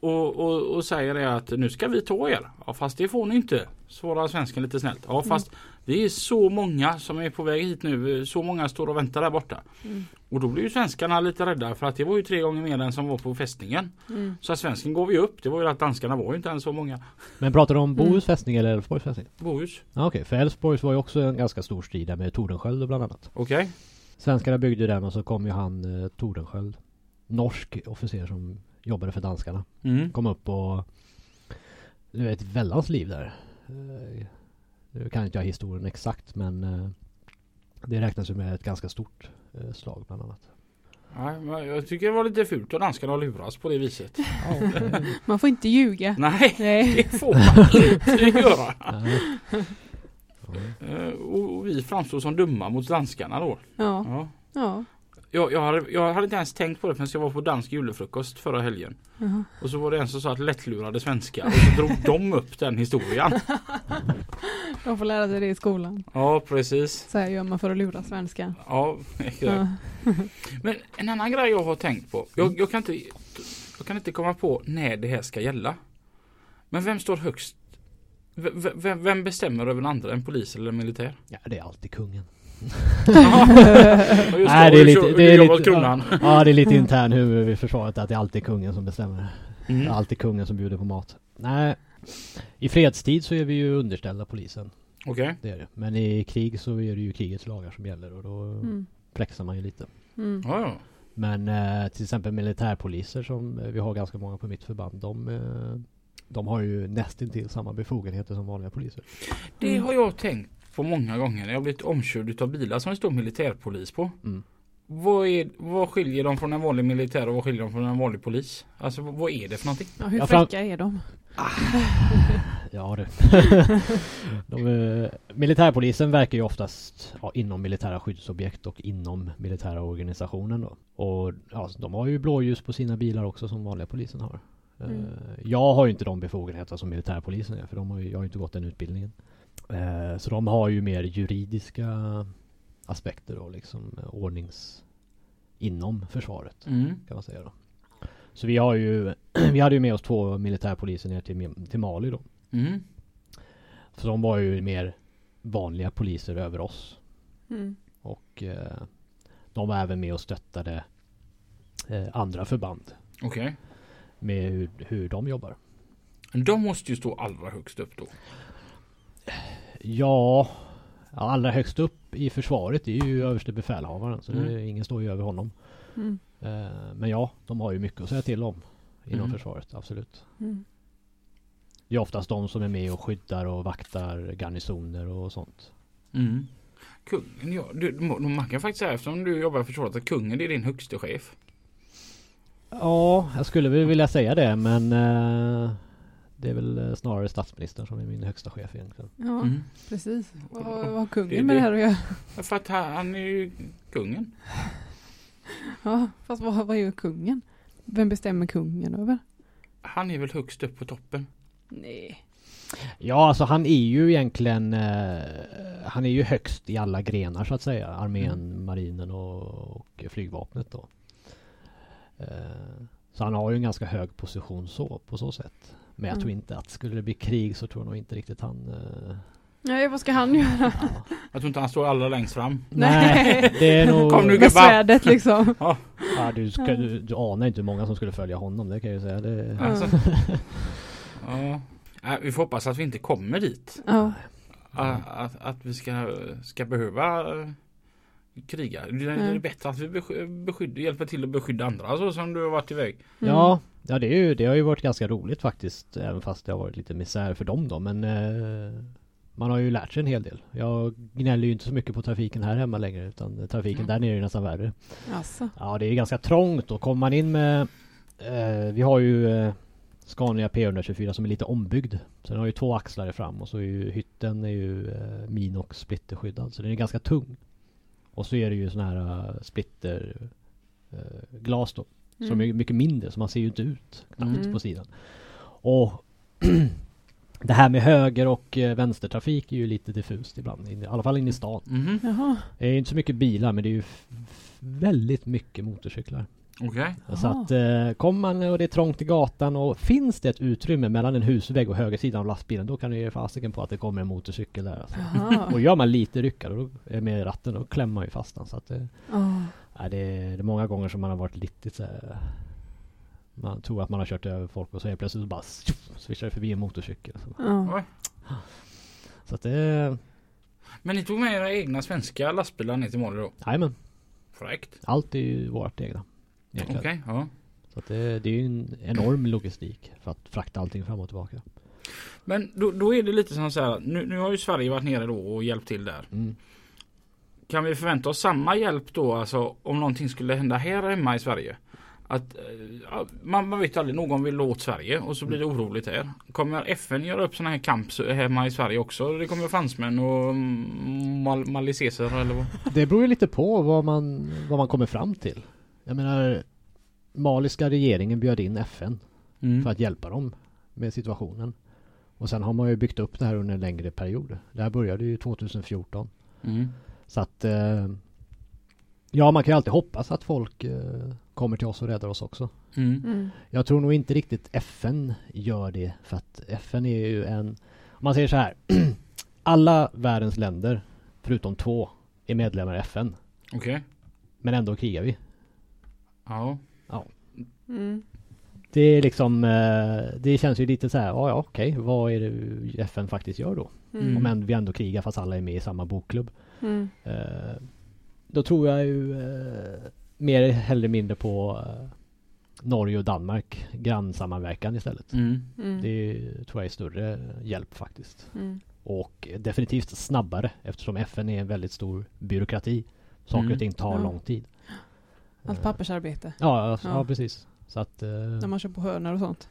Och, och, och säger det att nu ska vi ta er. Ja fast det får ni inte. Svarar svensken lite snällt. Ja fast vi är så många som är på väg hit nu. Så många står och väntar där borta. Mm. Och då blir ju svenskarna lite rädda för att det var ju tre gånger mer än som var på fästningen. Mm. Så att svensken går vi upp. Det var ju att danskarna var ju inte ens så många. Men pratar du om Mm. Bohus fästning eller Älvsborgs fästning? Bohus. Ja, Okej, för Älvsborgs var ju också en ganska stor strid där med Tordenskjöld bland annat. Okej. Svenskarna byggde den och så kom ju han eh, Tordenskjöld. Norsk officer som jobbade för danskarna. Mm. Kom upp och det var ett väldans liv där. Eh, Nu kan inte jag historien exakt men eh, det räknas ju med ett ganska stort eh, slag bland annat. Men jag tycker det var lite fult av danskarna att luras på det viset. Ja, Man får inte ljuga. Nej, Nej. det får man inte göra. nej. Eh, Och och vi framstår som dumma mot danskarna då. Ja. Ja. Ja. Jag, jag, hade, jag hade inte ens tänkt på det förrän jag var på dansk julefrukost förra helgen. Jaha. Och så var det en som sa att lättlurade svenskar. Och så drog de upp den historien. De får lära sig det i skolan. Ja, precis. Så här gör man för att lura svenskar. Ja, exakt. Ja. Men en annan grej jag har tänkt på. Jag, jag, kan inte, jag kan inte komma på när det här ska gälla. Men vem står högst? V- vem bestämmer över den andra? En polis eller en militär? ja, det är alltid kungen. Nej, det är lite- det är lite- kronan. Ja, det är lite intern hur i försvaret att det är alltid kungen som bestämmer. Det är Mm. alltid kungen som bjuder på mat. Nej, i fredstid så är vi ju underställda polisen. Okej. Det är det. Men i krig så är det ju krigets lagar som gäller och då Mm. flexar man ju lite. Mm. Ja, ja. Men eh, till exempel militärpoliser som eh, vi har ganska många på mitt förband. De, eh, de har ju nästintill samma befogenheter som vanliga poliser. Det har jag tänkt på många gånger jag blivit omkörd av bilar som det står militärpolis på. Mm. Vad, är, vad skiljer dem från en vanlig militär och vad skiljer dem från en vanlig polis? Alltså vad är det för någonting? Ja, hur fräcka är de? Ja du. De, eh, militärpolisen verkar ju oftast ja, inom militära skyddsobjekt och inom militära organisationen då. Och ja, de har ju blåljus på sina bilar också som vanliga polisen har. Eh, Mm. Jag har ju inte de befogenheter som militärpolisen är för de har ju, jag har ju inte gått den utbildningen. Eh, Så de har ju mer juridiska aspekter och liksom eh, ordnings inom försvaret Mm. kan man säga då. Så vi har ju Vi hade ju med oss två militärpoliser ner till, till Mali då. Mm. För de var ju mer vanliga poliser över oss. Mm. Och eh, de var även med och stöttade eh, andra förband Okej. med hur, hur de jobbar. De måste ju stå allra högst upp då. Ja, allra högst upp i försvaret är ju överste befälhavaren. Så Mm. ingen står ju över honom. Mm. Eh, men ja, de har ju mycket att säga till om inom Mm. försvaret, absolut. Mm. Det är oftast de som är med och skyddar och vaktar garnisoner och sånt. Mm. Kungen, ja, du, man kan faktiskt säga eftersom du jobbar i försvaret att kungen är din högste chef. Ja, jag skulle väl vilja säga det men eh, det är väl eh, snarare statsministern som är min högsta chef egentligen. Ja, Mm. precis. Vad har, kungen Det- med det- här att göra? För att han, är ju kungen. Ja, fast vad, vad gör kungen? Vem bestämmer kungen över? Han är väl högst upp på toppen. Nej. Ja, alltså han är ju egentligen eh, Han är ju högst i alla grenar så att säga. Armén, marinen och, och flygvapnet då. Eh, så han har ju en ganska hög position så på så sätt. Men jag Mm. tror inte att skulle det bli krig så tror jag nog inte riktigt han eh, Nej, vad ska han göra? ja. Jag tror inte han står allra längst fram. Nej, det är nog... Kom nu, Med gubbar. svärdet liksom. Ja, du, ska, du, du anar inte hur många som skulle följa honom, det kan jag ju säga. Det, Alltså. Ja. Nej, vi får hoppas att vi inte kommer dit. Ja. Att, att, att vi ska, ska behöva eh, kriga. Det är, Mm. bättre att vi besky- beskydd, hjälper till att beskydda andra så som du har varit iväg. Mm. Ja, ja det, är ju, det har ju varit ganska roligt faktiskt. Även fast det har varit lite misär för dem då. Men eh, man har ju lärt sig en hel del. Jag gnäller ju inte så mycket på trafiken här hemma längre. Utan trafiken Mm. där nere är nästan värre. Alltså. Ja, det är ganska trångt och kommer man in med... Eh, vi har ju eh, Scania P124 som är lite ombyggd. Så den har ju två axlar fram och så är ju hytten är ju eh, Minox splitterskyddad. Så den är ganska tung. Och så är det ju såna här uh, splitter eh, glas då. Som Mm. är mycket mindre så man ser ju inte ut knappt Mm. på sidan. Och det här med höger och eh, vänstertrafik är ju lite diffust ibland. I alla fall inne i stan. Jaha. Det är inte så mycket bilar men det är ju väldigt mycket motorcyklar. Okej. Så Jaha. att eh, kommer man och det är trångt i gatan och finns det ett utrymme mellan en husvägg och högersidan av lastbilen då kan du ge fasiken på att det kommer en motorcykel där. Alltså. Och gör man lite ryckare då, eh, med ratten då klämmer man ju fast den. Så att, eh, Ja. ja, det, är, det är många gånger som man har varit lite så här, Man tror att man har kört över folk och så helt plötsligt så bara swishar det förbi en motorcykel. Så. Oj. så att det... Men ni tog med era egna svenska lastbilar ner till Mali då? Jajamän. Fräckt. Allt är ju vårt egna. Okej, egentligen. ja. Så att det, det är ju en enorm logistik för att frakta allting fram och tillbaka. Men då, då är det lite som så här. Nu, nu har ju Sverige varit nere då och hjälpt till där. Mm. Kan vi förvänta oss samma hjälp då alltså om någonting skulle hända här hemma i Sverige? Att eh, ja, man, man vet aldrig, någon vill åt Sverige och så blir det oroligt här. Kommer FN göra upp sådana här camps hemma i Sverige också? Det kommer fransmän och mm, mal, maliseser eller vad? Det beror ju lite på vad man, vad man kommer fram till. Jag menar Maliska regeringen bjöd in FN Mm. för att hjälpa dem med situationen. Och sen har man ju byggt upp det här under en längre period. Det här började ju 2014. Mm. Så att eh, Ja man kan ju alltid hoppas att folk eh, kommer till oss och räddar oss också. Mm. Mm. Jag tror nog inte riktigt FN gör det för att FN är ju en Om man säger så här Alla världens länder förutom två är medlemmar i FN. Okej. Men ändå krigar vi. Ja. Mm. Det är liksom eh, Det känns ju lite så här, ja ja okej, vad är det FN faktiskt gör då? Mm. Om vi ändå krigar fast alla är med i samma bokklubb. Mm. Eh, då tror jag ju eh, mer eller mindre på Norge och Danmark grannsammanverkan istället. Mm. Mm. Det tror jag är större hjälp faktiskt. Mm. Och definitivt snabbare eftersom FN är en väldigt stor byråkrati. Saker Mm. och ting tar Ja. lång tid. Allt Eh, pappersarbete. Ja, alltså, ja. Ja. precis. Så att... eh, När man kör på hörnor och sånt.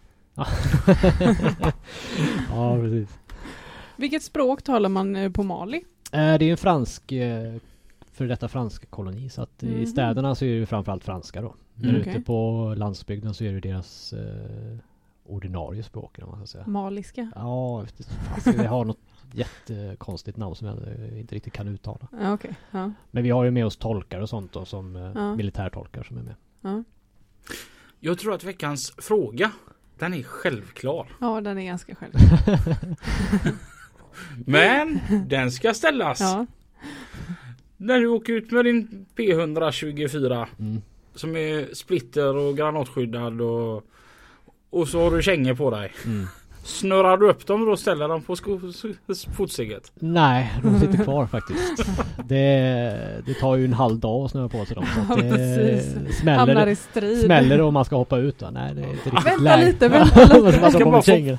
ja, precis. Vilket språk talar man eh, på Mali? Eh, det är en fransk, eh, för detta fransk koloni så att i Mhm. städerna så är det framförallt franska då. Där Mm. ute Okej. på landsbygden så är det deras eh, ordinarie språk man ska säga. Maliska? Ja, vi har något jättekonstigt namn som jag inte riktigt kan uttala. Ja, okej. Ja. Men vi har ju med oss tolkar och sånt då som eh, Ja. militärtolkar som är med. Ja. Jag tror att veckans fråga den är självklar. ja, den är ganska själv. Men den ska ställas. Ja. När du åker ut med din P124 Mm. som är splitter och granatskyddad och, och så har du kängor på dig. Mm. Snurrar du upp dem och ställer dem på fotsteget? Nej, de sitter kvar faktiskt. Det, det tar ju en halv dag att snöa på sig dem. Så Ja, att det precis. smäller, i strid. smäller det om man ska hoppa ut. Då. Nej, det är inte riktigt Vänta läge. lite, vänta lite. man ska bara få-.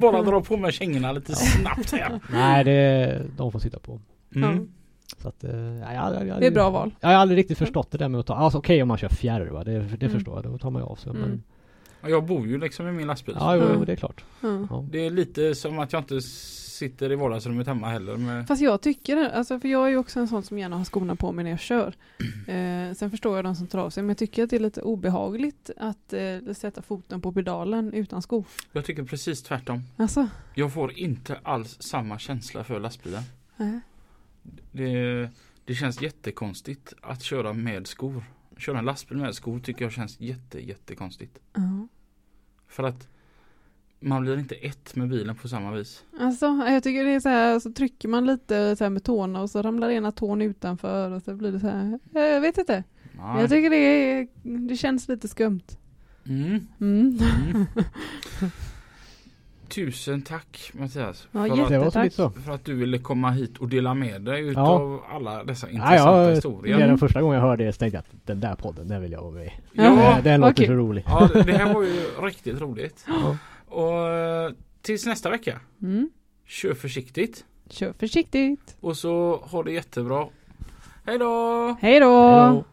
Bara dra på med kängorna lite snabbt här. Nej, det, de får sitta på. Mm. Så att, eh, ja, jag, jag, jag, Det är bra val. Jag har aldrig riktigt förstått det där med att ta, alltså okej om man kör fjärr va, det, det Mm. förstår jag, då tar man ju av sig. Men, Mm. Och Jag bor ju liksom i min lastbil. ja, jo, Mm. det är klart. Ja. Det är lite som att jag inte sitter i vardagsrummet hemma heller. Med... Fast jag tycker det, alltså för jag är ju också en sån som gärna har skorna på mig när jag kör. Eh, sen förstår jag de som tar av sig, men jag tycker att det är lite obehagligt att eh, sätta foten på pedalen utan skor. Jag tycker precis tvärtom. Alltså, Jag får inte alls samma känsla för lastbilen. nej. Det, det känns jättekonstigt att köra med skor. Köra en lastbil med skor tycker jag känns jätte, jättekonstigt. Ja. För att man blir inte ett med bilen på samma vis. Alltså, jag tycker det är så här, så trycker man lite så här med tårna och så ramlar ena tån utanför och så blir det så här, eh, jag vet inte. Nej. Jag tycker det, är, det känns lite skumt. Mm. Mm. Mm. Tusen tack Mattias. Ja, för, Det att, för att du ville komma hit och dela med dig Ja. utav alla dessa Ja, intressanta ja, historier. redan första gången jag hörde det så tänkte jag att den där podden, den vill jag vara med i. Ja, den låter okej. så rolig. Ja, det här var ju riktigt roligt. Ja. Och eh, tills nästa vecka, Mm. kör försiktigt. Kör försiktigt. Och så ha det jättebra. Hej då! Hej då! Hej då.